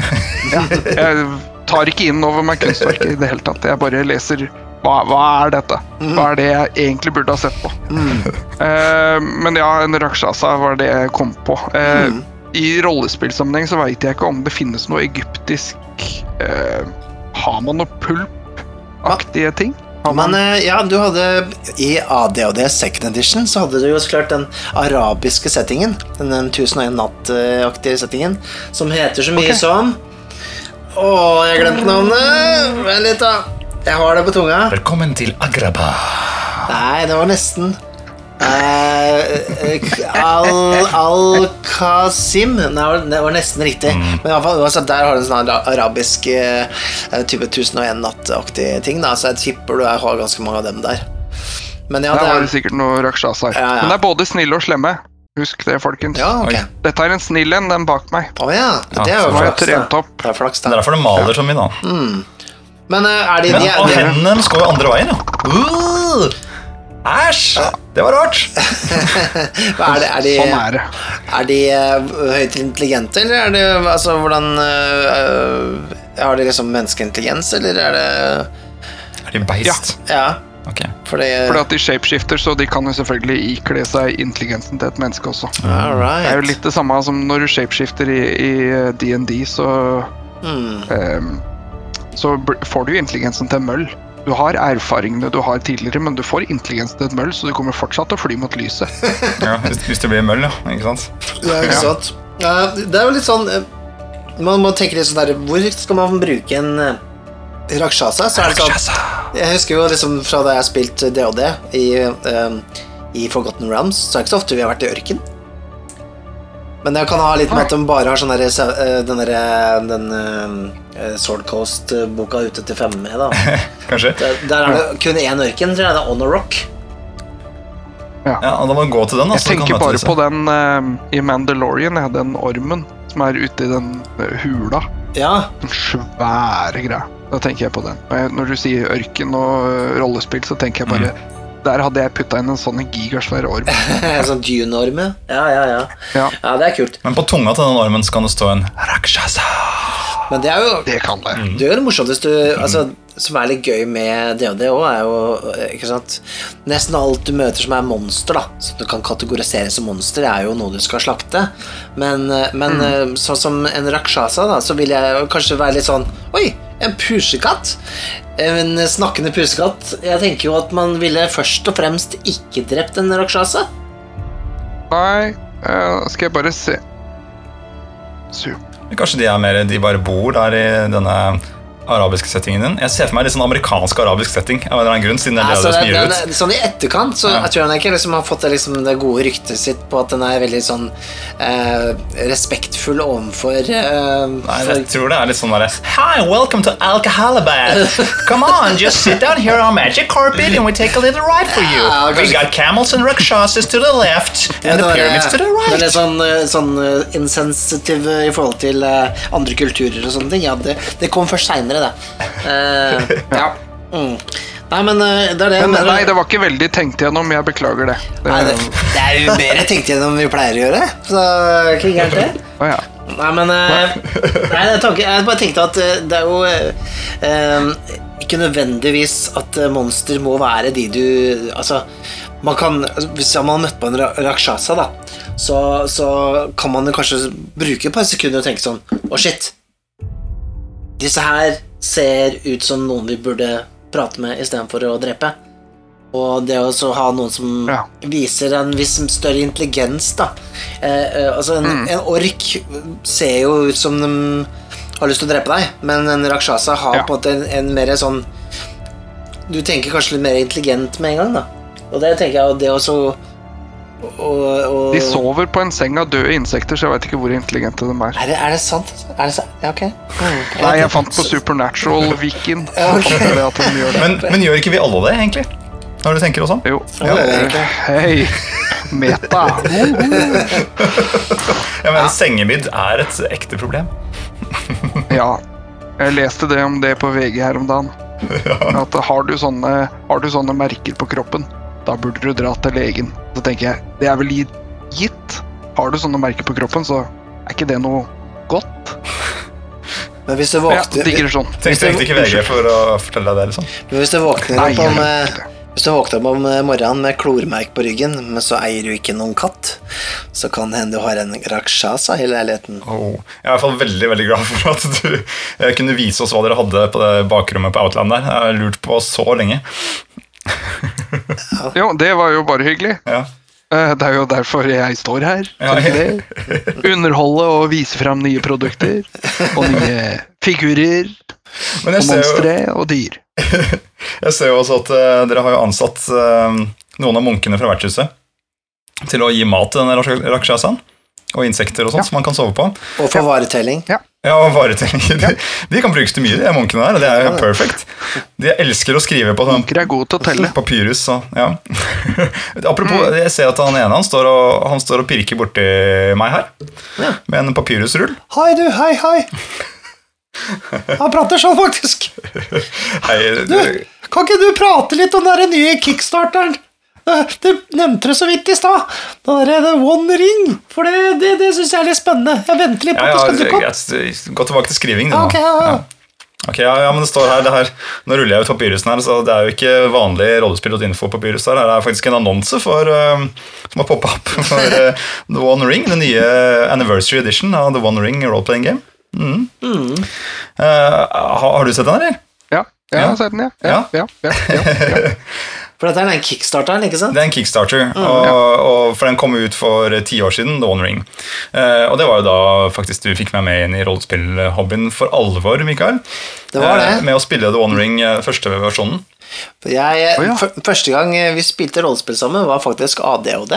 S3: ja. Jeg tar ikke inn over meg kunstverket i det hele tatt. Jeg bare leser hva, hva er dette? Hva er det jeg egentlig burde ha sett på? Eh, men ja, en Rakshasa var det jeg kom på. Eh, I rollespillsammenheng så veit jeg ikke om det finnes noe egyptisk uh, Har man noe pulp-aktige ting? Man-
S2: Men eh, ja, du hadde i ADHD Second Edition så hadde du jo så klart den arabiske settingen. Den, den 1001 natt-aktige settingen. Som heter så mye
S3: okay.
S2: som Å, jeg glemte navnet! Vent litt, da. Jeg har det på tunga.
S1: Velkommen til Agraba.
S2: Nei, det var nesten. Eh, Al- Al-Qasim Nei, det var nesten riktig. Men i hvert fall, altså, der har du en sånn arabisk eh, type 1001 natt-aktig ting. Da, så jeg tipper du har ganske mange av dem der. Men ja,
S3: Der
S2: det
S3: var det
S2: er
S3: sikkert noe rakshasar.
S2: Ja, ja.
S3: Men det er både snille og slemme. Husk det, folkens.
S2: Ja,
S1: okay.
S3: Dette er en snill en, den bak meg.
S2: Å ja. Det er jo flaks, da. Det er flaks,
S1: Det er
S2: da.
S1: derfor det maler så mye, da.
S2: Men eh, er de, de,
S1: og
S2: de,
S1: hendene deres går jo andre veien, ja. Uh, Æsj! Det var rart.
S2: er de, er de,
S3: Sånn er det.
S2: er de uh, høyt intelligente, eller er det Altså, hvordan uh, Har de liksom menneskeintelligens, eller er det
S1: Er de beist?
S2: Ja,
S1: Ok.
S2: fordi
S3: Fordi at de shapeshifter, så de kan jo selvfølgelig ikle seg intelligensen til et menneske også.
S2: All right.
S3: Det er jo litt det samme som når du shapeshifter i, i DND, så
S2: mm.
S3: ehm, Så får du intelligensen til en møll. Du har erfaringene du har tidligere, men du får intelligensen til et møll, så du kommer fortsatt til å fly mot lyset.
S1: Ja, hvis, hvis det blir møll, ja. Ikke sant?
S2: Ja, ikke sant? Ja, det er jo litt sånn eh, Man må tenke litt sånn der Hvor skal man bruke en eh, rakshasa? Så er det sånn Jeg husker jo liksom fra da jeg har spilt DOD i, um, i Forgotten Realms, så er det ikke så ofte vi har vært i ørken. Men det kan ha litt med at de bare har sånn der, eh, den derre den eh, Sword Coast-boka ute til femme, da.
S1: Kanskje.
S2: Der, der er det kun én ørken, tror jeg. Det er On a Rock.
S1: Ja, Da må gå til den. da,
S3: Jeg
S1: så du kan
S3: tenker bare på den uh, i Mandalorian, ja, den ormen som er ute i den eh, hula.
S2: Ja.
S3: Den svære greia. Da tenker jeg på den. Når du sier ørken og eh, rollespill, så tenker jeg bare Der hadde jeg putta inn en sånn gigasvær orm.
S2: sånn Dune-orm, Ja, ja, ja.
S3: Ja,
S2: Ja, det er kult.
S1: Men på tunga til den ormen så kan det stå en rakshasa.
S2: Men det er jo
S3: det kan det.
S2: Det er jo morsomt hvis du altså, Som er litt gøy med DOD òg, er jo ikke sant Nesten alt du møter som er monster, da som du kan kategorisere som monster, er jo noe du skal slakte. Men, men
S3: Mm.
S2: sånn som en rakshasa, da, så vil jeg kanskje være litt sånn Oi, en pusekatt! En snakkende pusekatt. Jeg tenker jo at man ville først og fremst ikke drept en rakshasa.
S3: Nei, eh, skal jeg bare se Super.
S1: Kanskje de er mer De bare bor der i denne arabiske settingen din. Jeg ser for meg litt sånn amerikansk arabisk setting. Av en eller annen grunn, siden det er det,
S2: Altså,
S1: det som gir
S2: det,
S1: det ut.
S2: sånn I etterkant så
S1: Ja.
S2: jeg tror jeg ikke liksom har fått det, liksom, det gode ryktet sitt på at den er veldig sånn eh, respektfull overfor eh,
S1: Nei,
S2: for,
S1: jeg tror det er litt sånn derre Hi, welcome to Alcahalabad. Come on, just sit down here on magic carpet and we take a little ride for you.
S2: Ja,
S1: We got camels and rakshasas to the left and the
S2: der-
S1: pyramids to the
S2: right. Det er
S1: litt
S2: sånn, eh, sånn insensitiv insensitive i forhold til eh, andre kulturer og sånne ting. Ja, det, det kom først seinere, det. Uh, ja. Mm. Nei, men eh, det er det
S3: Men nei, det var ikke veldig tenkt gjennom. Jeg beklager det. det
S2: Nei, det, det er jo mer tenkt gjennom enn vi pleier å gjøre, så ikke gærent, det.
S3: Oh, ja.
S2: Nei, men eh, nei, det tanke, Jeg bare tenkte at eh, det er jo eh, eh, ikke nødvendigvis at eh, monster må være de du Altså, man kan altså, Hvis man har møtt på en rakshasa, da, så, så kan man kanskje bruke et par sekunder og tenke sånn Å, shit. Disse her ser ut som noen vi burde prate med istedenfor å drepe. Og det å ha noen som
S3: Ja.
S2: viser en viss større intelligens, da. Eh, eh, altså, en, en ork ser jo ut som de har lyst til å drepe deg, men en rakshasa har
S3: Ja.
S2: på en måte en, en mer sånn Du tenker kanskje litt mer intelligent med en gang, da. Og det tenker jeg, og det også og, og,
S3: De sover på en seng av døde insekter, så jeg vet ikke hvor intelligente de er.
S2: Er det, er det sant? Er det sant? Ja, ok. Mm.
S3: Nei, jeg fant på Supernatural Viken.
S2: Ja, ok.
S3: Det det at de gjør.
S1: Men, men gjør ikke vi alle det, egentlig? Når du tenker oss om?
S3: Jo.
S2: Ja.
S3: Hei. Meta.
S1: Jeg mener, Sengemidd er et ekte problem.
S3: Ja. Jeg leste det om det på VG her om dagen. At har du, sånne, har du sånne merker på kroppen, da burde du dra til legen. Så tenker jeg, det er vel gitt-. Har du sånne merker på kroppen, så er ikke det noe godt.
S2: Men hvis du
S3: Ja,
S2: våkner,
S3: digresjon.
S1: Trengte egentlig ikke VG for å fortelle deg det. liksom.
S2: men hvis du våkner opp om eh. Hvis du våkner opp om morgenen med klormerk på ryggen, men så eier du ikke noen katt, så kan det hende du har en rakshasa i leiligheten.
S1: Oh. Jeg er i hvert fall veldig veldig glad for at du eh, kunne vise oss hva dere hadde på det bakrommet på Outland der. Jeg har lurt på så lenge.
S3: Jo, det var jo bare hyggelig.
S1: Ja.
S3: Eh, Det er jo derfor jeg står her.
S1: Ja,
S3: er? Underholde og vise fram nye produkter. Og nye figurer. Og monstre og dyr.
S1: jeg ser jo også at eh, dere har jo ansatt eh, noen av munkene fra vertshuset til å gi mat til denne rak- rakshasaen. Og insekter og sånt som man kan sove på.
S2: Og for varetelling.
S1: Ja, og varetelling. De, de kan brukes til mye, de munkene der. og Det er jo perfect. De elsker å skrive på sånn
S3: Munker er gode til å telle.
S1: papyrus. Så, ja. Apropos, jeg ser at han ene han står og, han står og pirker borti meg her
S2: Ja.
S1: med en papyrusrull.
S2: Hei, du. Hei, hei. Han prater sånn, faktisk.
S1: Hei,
S2: Du, kan ikke du prate litt om den nye kickstarteren? Eh, Du nevnte det så vidt i stad. Den der The One Ring. For det, det, det syns jeg er litt spennende. Jeg venter litt på
S1: ja,
S2: at det skal dukke opp.
S1: Gå tilbake til skriving. du,
S2: Ja,
S1: nå.
S2: ok, ja, ja.
S1: Ok, ja, ja, men det står her, det her Nå ruller jeg ut papyrusen her, så det er jo ikke vanlig rollespill.info-papyrus her. Det er faktisk en annonse for, uh, som har poppa opp for uh, The One Ring, den nye anniversary edition av The One Ring role-playing game. Mm. Mm. Uh, har, har du sett den, eller?
S3: Ja, jeg
S1: Ja.
S3: har sett den, ja. Ja, ja, ja, ja, ja.
S2: For dette er den kickstarteren, ikke sant?
S1: Det er en kickstarter, og, og, for den kom ut for ti år siden, The One Ring. Eh, og det var jo da faktisk du fikk meg med inn i rollespillhobbyen for alvor, Mikael.
S2: Det var det.
S1: Eh, med å spille The One Ring, eh, første versjonen.
S2: For Jeg,
S3: oh, ja.
S2: Første gang vi spilte rollespill sammen, var faktisk ADHD.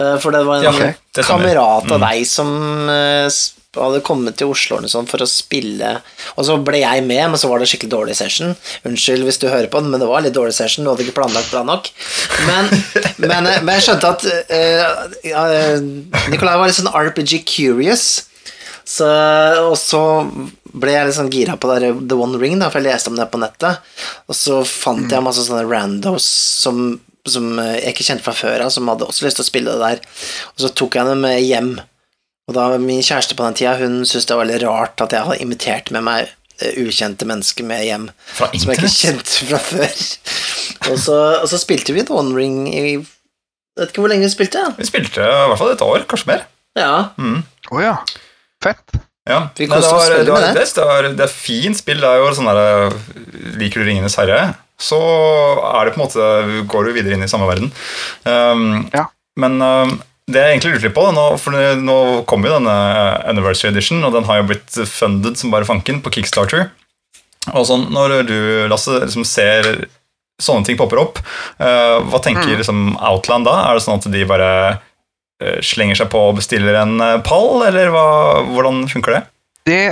S2: Eh, For det var en
S1: Ja, okay. Det
S2: kamerat av
S1: Mm.
S2: deg som s- hadde kommet til Oslo sånn for å spille Og så ble jeg med, men så var det skikkelig dårlig session. Unnskyld hvis du hører på den, men det var litt dårlig session. Du hadde ikke planlagt bra nok. Men, men, eh, men jeg skjønte at uh, uh, Nikolai var litt sånn RPG curious. Så, og så ble jeg litt sånn gira på der The One Ring, da, for jeg leste om det på nettet. Og så fant jeg masse sånne randos som, som jeg ikke kjente fra før av, som hadde også lyst til å spille det der. Og så tok jeg dem med hjem. Og da min kjæreste på den tida, hun syntes det var veldig rart at jeg hadde invitert med meg eh, ukjente mennesker med hjem.
S1: Fra
S2: Som jeg ikke kjente fra før. Og så, og så spilte vi The One Ring i vet ikke hvor lenge vi spilte. Ja.
S1: Vi spilte i hvert fall et år, kanskje mer.
S2: ja.
S3: Å ja. Fett.
S1: Ja.
S2: Vi
S1: Nei, det, var, det, var, det, det, er, det er fint spill. Det er jo sånn der, Liker du Ringenes herre, så er det på en måte går du videre inn i samme verden. Um,
S3: Ja.
S1: Men um, det jeg egentlig lurte litt på, nå, for nå kommer jo denne Anniversary Edition, og den har jo blitt funded som bare fanken på Kickstarter. Og sånn, Når du, Lasse, liksom ser sånne ting popper opp, uh, hva tenker liksom Outland da? Er det sånn at de bare uh, slenger seg på og bestiller en uh, pall, eller hva, hvordan funker det?
S3: Det,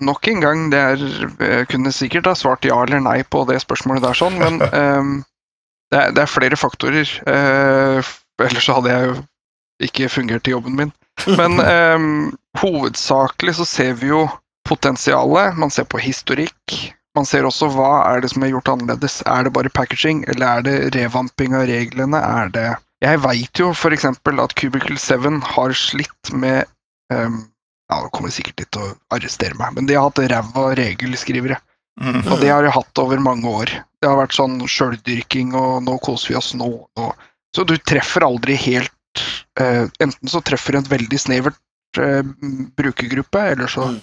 S3: nok en gang, det er Jeg kunne sikkert ha svart ja eller nei på det spørsmålet der, sånn, men um, det, er, det er flere faktorer. ellers så hadde jeg jo ikke fungerte i jobben min. Men um, hovedsakelig så ser vi jo potensialet. Man ser på historikk. Man ser også hva er det som er gjort annerledes. Er det bare packaging, eller er det revamping av reglene? Er det Jeg veit jo f.eks. at Cubicle 7 har slitt med um, ja, Nå kommer de sikkert litt til å arrestere meg, men de har hatt ræva regelskrivere.
S1: Mm.
S3: Og det har de hatt over mange år. Det har vært sånn sjøldyrking og 'nå koser vi oss nå'. nå. Så du treffer aldri helt Enten så treffer du en veldig snevert eh, brukergruppe, eller så
S2: Mm.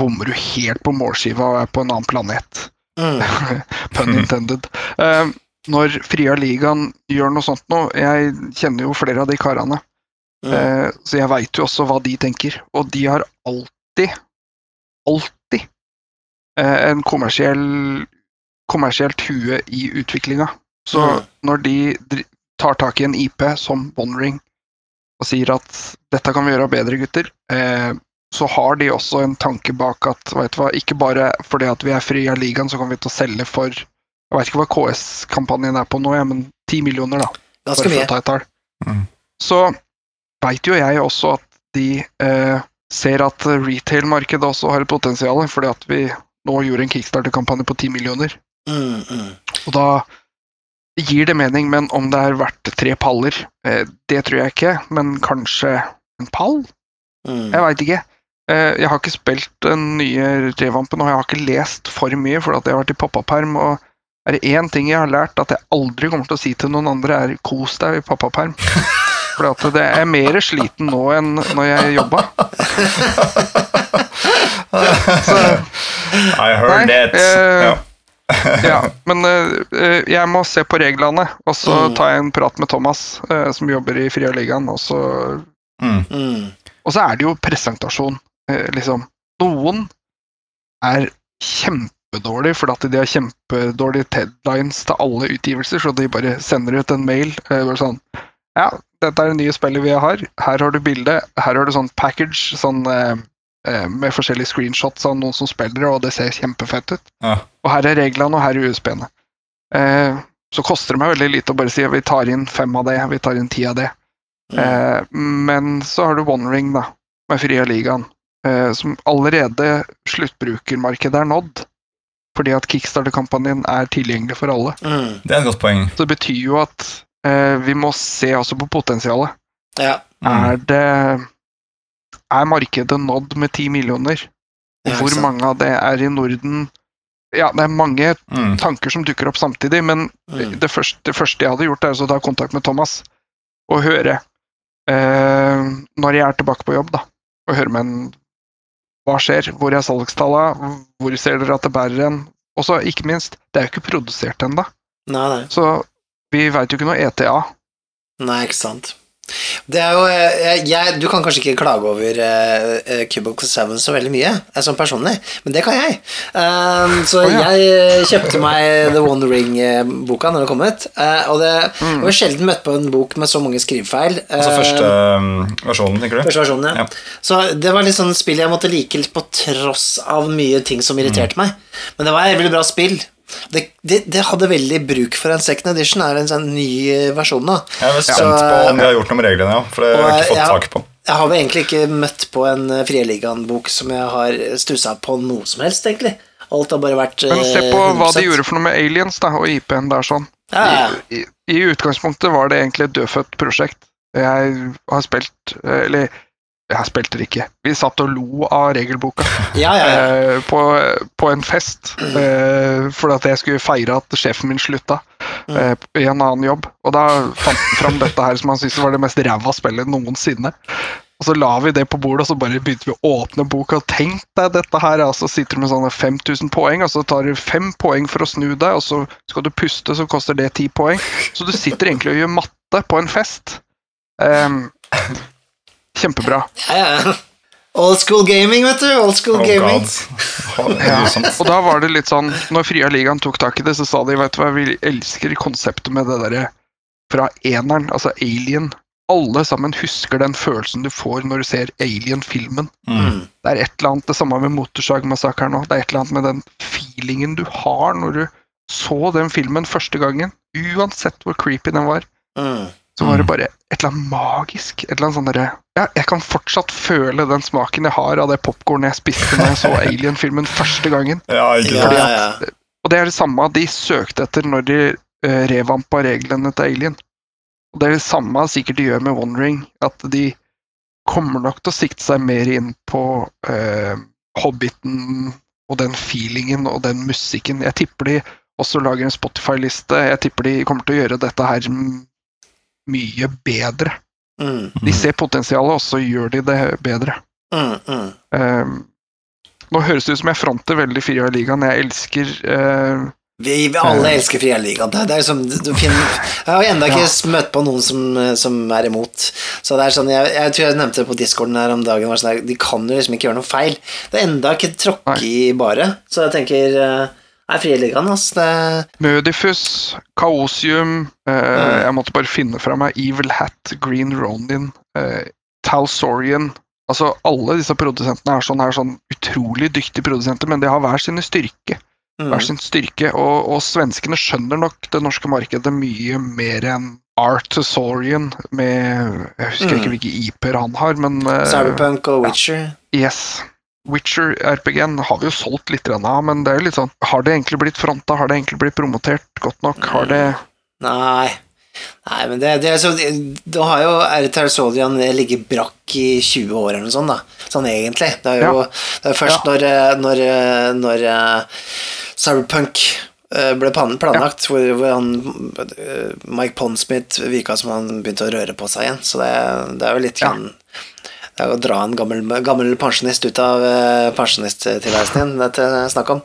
S3: bommer du helt på målskiva og er på en annen planet.
S2: Mm.
S3: Pun intended. Uh, når Fria Ligaen gjør noe sånt nå Jeg kjenner jo flere av de karene.
S2: Mm.
S3: Uh, så jeg veit jo også hva de tenker. Og de har alltid, alltid uh, en kommersiell kommersielt hue i utviklinga. Så
S2: Mm.
S3: når de tar tak i en IP som OneRing og sier at dette kan vi gjøre bedre, gutter, eh, så har de også en tanke bak at du hva, ikke bare fordi at vi er fri av ligaen, så kommer vi til å selge for Jeg veit ikke hva KS-kampanjen er på nå, ja, men 10 millioner, da
S2: Ganske
S3: for
S2: mye.
S3: å ta et tall.
S1: Mm.
S3: Så veit jo jeg også at de eh, ser at retail-markedet også har et potensial, fordi at vi nå gjorde en kickstarter-kampanje på 10 millioner.
S2: Mm, mm.
S3: Og da gir det mening, men om det er verdt tre paller, eh, det tror jeg ikke. Men kanskje en pall?
S2: Mm.
S3: Jeg veit ikke. Eh, jeg har ikke spilt den nye revampen, og jeg har ikke lest for mye, for at jeg har vært i pappaperm. Og Er det én ting jeg har lært at jeg aldri kommer til å si til noen andre, er 'kos deg i pappaperm'. For at det er mer sliten nå enn når jeg jobba. Så
S1: I heard
S3: Nei,
S1: that.
S3: eh,
S1: ja.
S3: ja, men uh, jeg må se på reglene, og så
S2: Mm.
S3: tar jeg en prat med Thomas, uh, som jobber i Frialigaen, og så
S1: Mm.
S2: Mm.
S3: Og så er det jo presentasjon, uh, liksom. Noen er kjempedårlige fordi at de har kjempedårlige deadlines til alle utgivelser, så de bare sender ut en mail bare sånn Ja, dette er det nye spillet vi har. Her har du bilde. Her har du sånn package sånn, med forskjellige screenshots av noen som spiller og det ser kjempefett ut.
S1: Ja.
S3: Og her er reglene, og her er USB-ene. Eh, så koster det meg veldig lite å bare si at vi tar inn fem av det, vi tar inn ti av det.
S2: Mm.
S3: Eh, men så har du One Ring, da, med Fria Ligaen, eh, som allerede sluttbrukermarkedet er nådd. Fordi at kickstarter-kampanjen er tilgjengelig for alle.
S2: Mm.
S1: Det er et godt poeng.
S3: Så det betyr jo at eh, vi må se også på potensialet.
S2: Ja.
S1: Mm.
S3: Er det Er markedet nådd med ti millioner? Hvor mange av det er i Norden? Ja, det er mange
S1: Mm.
S3: tanker som dukker opp samtidig, men
S2: Mm.
S3: det, første, det første jeg hadde gjort, er å ta kontakt med Thomas og høre eh, når jeg er tilbake på jobb, da. Og høre med en Hva skjer? Hvor er salgstallene? Hvor ser dere at det bærer en? Og så, ikke minst, det er jo ikke produsert ennå, så vi veit jo ikke noe ETA.
S2: Nei, ikke sant. Det jo jeg, jeg, Du kan kanskje ikke klage over uh, Cubicle 7 så veldig mye, eh, sånn personlig, men det kan jeg. Um, så
S3: oh, ja.
S2: jeg kjøpte meg The One Ring-boka når det kom ut, Uh, og det jeg har sjelden møtt på en bok med så mange skrivefeil.
S1: Altså
S2: Eh,
S1: første um, versjonen, tenker du?
S2: Første versjonen, ja.
S1: Ja.
S2: Så det var litt sånn spill jeg måtte like litt på tross av mye ting som irriterte meg. Men det var et veldig bra spill. Det, det, det hadde veldig bruk for en second edition, er en sånn ny eh, versjon da.
S1: Jeg er
S2: Så-
S1: spent på om de har gjort noe med reglene, ja. For det har jeg ikke fått tak på.
S2: Jeg har vel egentlig ikke møtt på en eh, Frieligaen-bok som jeg har stussa på noe som helst, egentlig. Alt har bare vært
S3: Men se
S2: eh,
S3: på hva de gjorde for noe med Aliens da, og IP-en der sånn.
S2: Ja, ja.
S3: I, I utgangspunktet var det egentlig et dødfødt prosjekt. Jeg har spilt eh, Jeg spilte det ikke. Vi satt og lo av regelboka
S2: ja, ja, ja.
S3: eh, på, på en fest. for fordi at jeg skulle feire at sjefen min slutta eh, i en annen jobb. Og da fant han fram dette her som han syntes var det mest ræva spillet noensinne. Og så la vi det på bordet, og så bare begynte vi å åpne boka. Og tenk deg dette her, altså sitter du med sånne 5000 poeng, og så tar du fem poeng for å snu deg, og så skal du puste, så koster det ti poeng. Så du sitter egentlig og gjør matte på en fest. Ehm, kjempebra.
S2: ja, ja. Old school gaming, vet du. Old school
S1: Oh
S2: gaming.
S3: Ja, og da var det litt sånn Når Fria Ligaen tok tak i det, så sa de vet du hva, vi elsker konseptet med det derre fra eneren, altså Alien. Alle sammen husker den følelsen du får når du ser Alien-filmen.
S1: Mm.
S2: Mm.
S3: Det er et eller annet det samme med Motorsagmassakren òg. Det er et eller annet med den feelingen du har når du så den filmen første gangen. Uansett hvor creepy den var,
S2: Mm.
S3: Så var det
S1: Mm.
S3: bare et eller annet magisk. Et eller annet sånn derre Ja, jeg kan fortsatt føle den smaken jeg har av det popkornet jeg spiste når jeg så Alien-filmen første gangen.
S1: Ja, ikke
S2: ja, ja.
S3: Og det er det samme de søkte etter når de uh, revampa reglene til Alien. Og det er det samme sikkert de gjør med One Ring, at de kommer nok til å sikte seg mer inn på uh, Hobbiten og den feelingen og den musikken. Jeg tipper de også lager en Spotify-liste. Jeg tipper de kommer til å gjøre dette her mye bedre.
S2: Mm.
S3: De ser potensialet, og så gjør de det bedre.
S2: Mm.
S3: Eh, nå høres det ut som jeg fronter veldig Fria Ligaen. Jeg elsker uh,
S2: Vi, vi alle elsker Frieligaen. Det er som, du finner, jeg har ennå ikke møtt på noen som, som er imot. Så det er sånn, jeg, jeg tror jeg nevnte det på discorden her om dagen, sånn de kan jo liksom ikke gjøre noe feil. Det er enda ikke tråkke i bare. Så jeg tenker eh, Nei, friliggende. Altså.
S3: Mødifus, Kaosium eh, Jeg måtte bare finne fra meg Evil Hat, Green Ronin, eh, Talsorian Altså, alle disse produsentene er sånn, er sånn utrolig dyktige produsenter, men de har hver sine styrke.
S2: mm.
S3: Hver sin styrke, og, og svenskene skjønner nok det norske markedet mye mer enn Artesorian med Jeg husker
S2: Mm.
S3: ikke hvilke IP-er han har, men eh,
S2: Cyberpunk og Witcher.
S3: Yes. Witcher-RPG-en har vi jo solgt litt av, men det er jo litt sånn Har det egentlig blitt fronta? Har det egentlig blitt promotert godt nok? Har det
S2: Nei. Nei, men det, det er så Da har jo R. Solian ligget brakk i 20 år eller noe sånt, da. Sånn egentlig. Det er jo det er først når, eh, når, eh, når uh, Cyberpunk ble planlagt, planlagt, hvor, hvor han Mike Pondsmith virka som han begynte å røre på seg igjen. Så det, det er jo litt
S3: Ja.
S2: Det er å dra en gammel, gammel pensjonist ut av uh, pensjonisttilværelsen din, det er snakk om.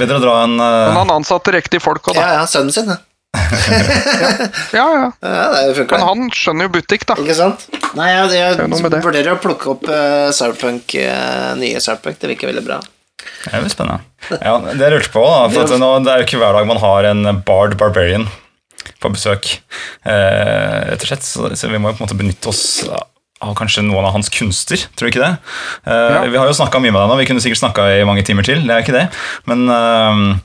S1: Bedre å dra en
S3: Men
S1: uh,
S3: han ansatte riktige folk òg, da.
S2: Ja, ja, sønnen sin, ja.
S3: Ja, ja.
S2: ja det.
S3: Men han skjønner jo butikk, da.
S2: Ikke sant? Nei, jeg, jeg,
S3: er
S2: vurderer å plukke opp uh, Sarpunk, uh, nye Sarpunk. Det virker veldig bra.
S1: Det er jo spennende. Ja, det jeg lurte på, da, for at nå, det er jo ikke hver dag man har en Bard Barbarian på besøk, eh, rett og slett. Så, så vi må jo på en måte benytte oss av kanskje noen av hans kunster, tror du ikke det? Uh,
S3: Ja.
S1: Vi har jo snakka mye med deg nå, vi kunne sikkert snakka i mange timer til, det er ikke det. Men uh,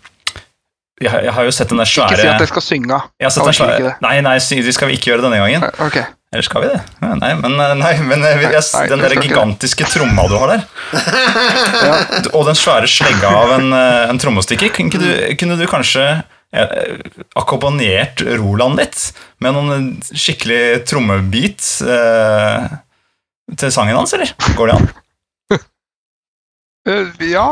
S1: jeg, har- jeg har jo sett den der svære
S3: Ikke si at jeg skal synge.
S1: jeg
S3: ikke
S1: svære,
S3: det.
S1: Nei, nei, det skal vi ikke gjøre denne gangen.
S3: Okay.
S1: Eller skal vi det? Nei, men, eh, nei, men eh, den der gigantiske tromma du har der,
S3: Ja.
S1: og den svære slegga av en, eh, en trommestikker, kunne, du, kunne du kanskje eh, akkompagnert Roland litt med noen skikkelig trommebit eh, til sangen hans, eller? Går det an?
S3: Eh, ja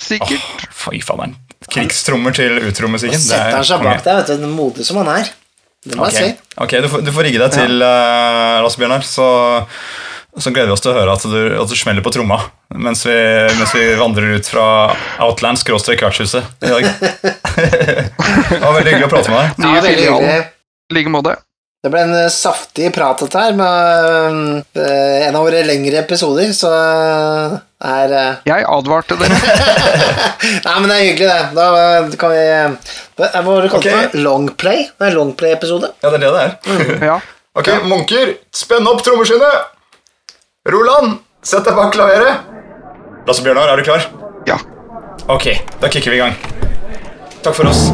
S3: Sikkert.
S1: Oh, fy faen, krigstrommer til utromusikken.
S2: Setter han seg bak deg, vet du, modig som han er. Det må
S1: okay.
S2: jeg si.
S1: ok, du, får, du får rigge deg til, uh, Lasse Bjørnar, så, så gleder vi oss til å høre at du, at du smeller på tromma mens vi, mens vi vandrer ut fra Outland skråstrek vertshuset i dag. det var veldig hyggelig å prate med deg.
S2: Ja, veldig hyggelig.
S3: I like måte.
S2: Det ble en eh, saftig prat dette her, med eh, en av våre lengre episoder, så eh, er eh,
S3: Jeg advarte dere.
S2: Nei, men det er hyggelig, det. Da kan vi Hva var det kalt? Okay.
S1: Ok.
S2: Longplay? Det er longplay-episode.
S1: Ja, det er det det er.
S3: Ja.
S1: Ok, munker, spenn opp trommeskinnet! Roland, sett deg bak klaveret! Lasse Bjørnar, er du klar?
S3: ja.
S1: Ok, da kicker vi i gang. Takk for oss.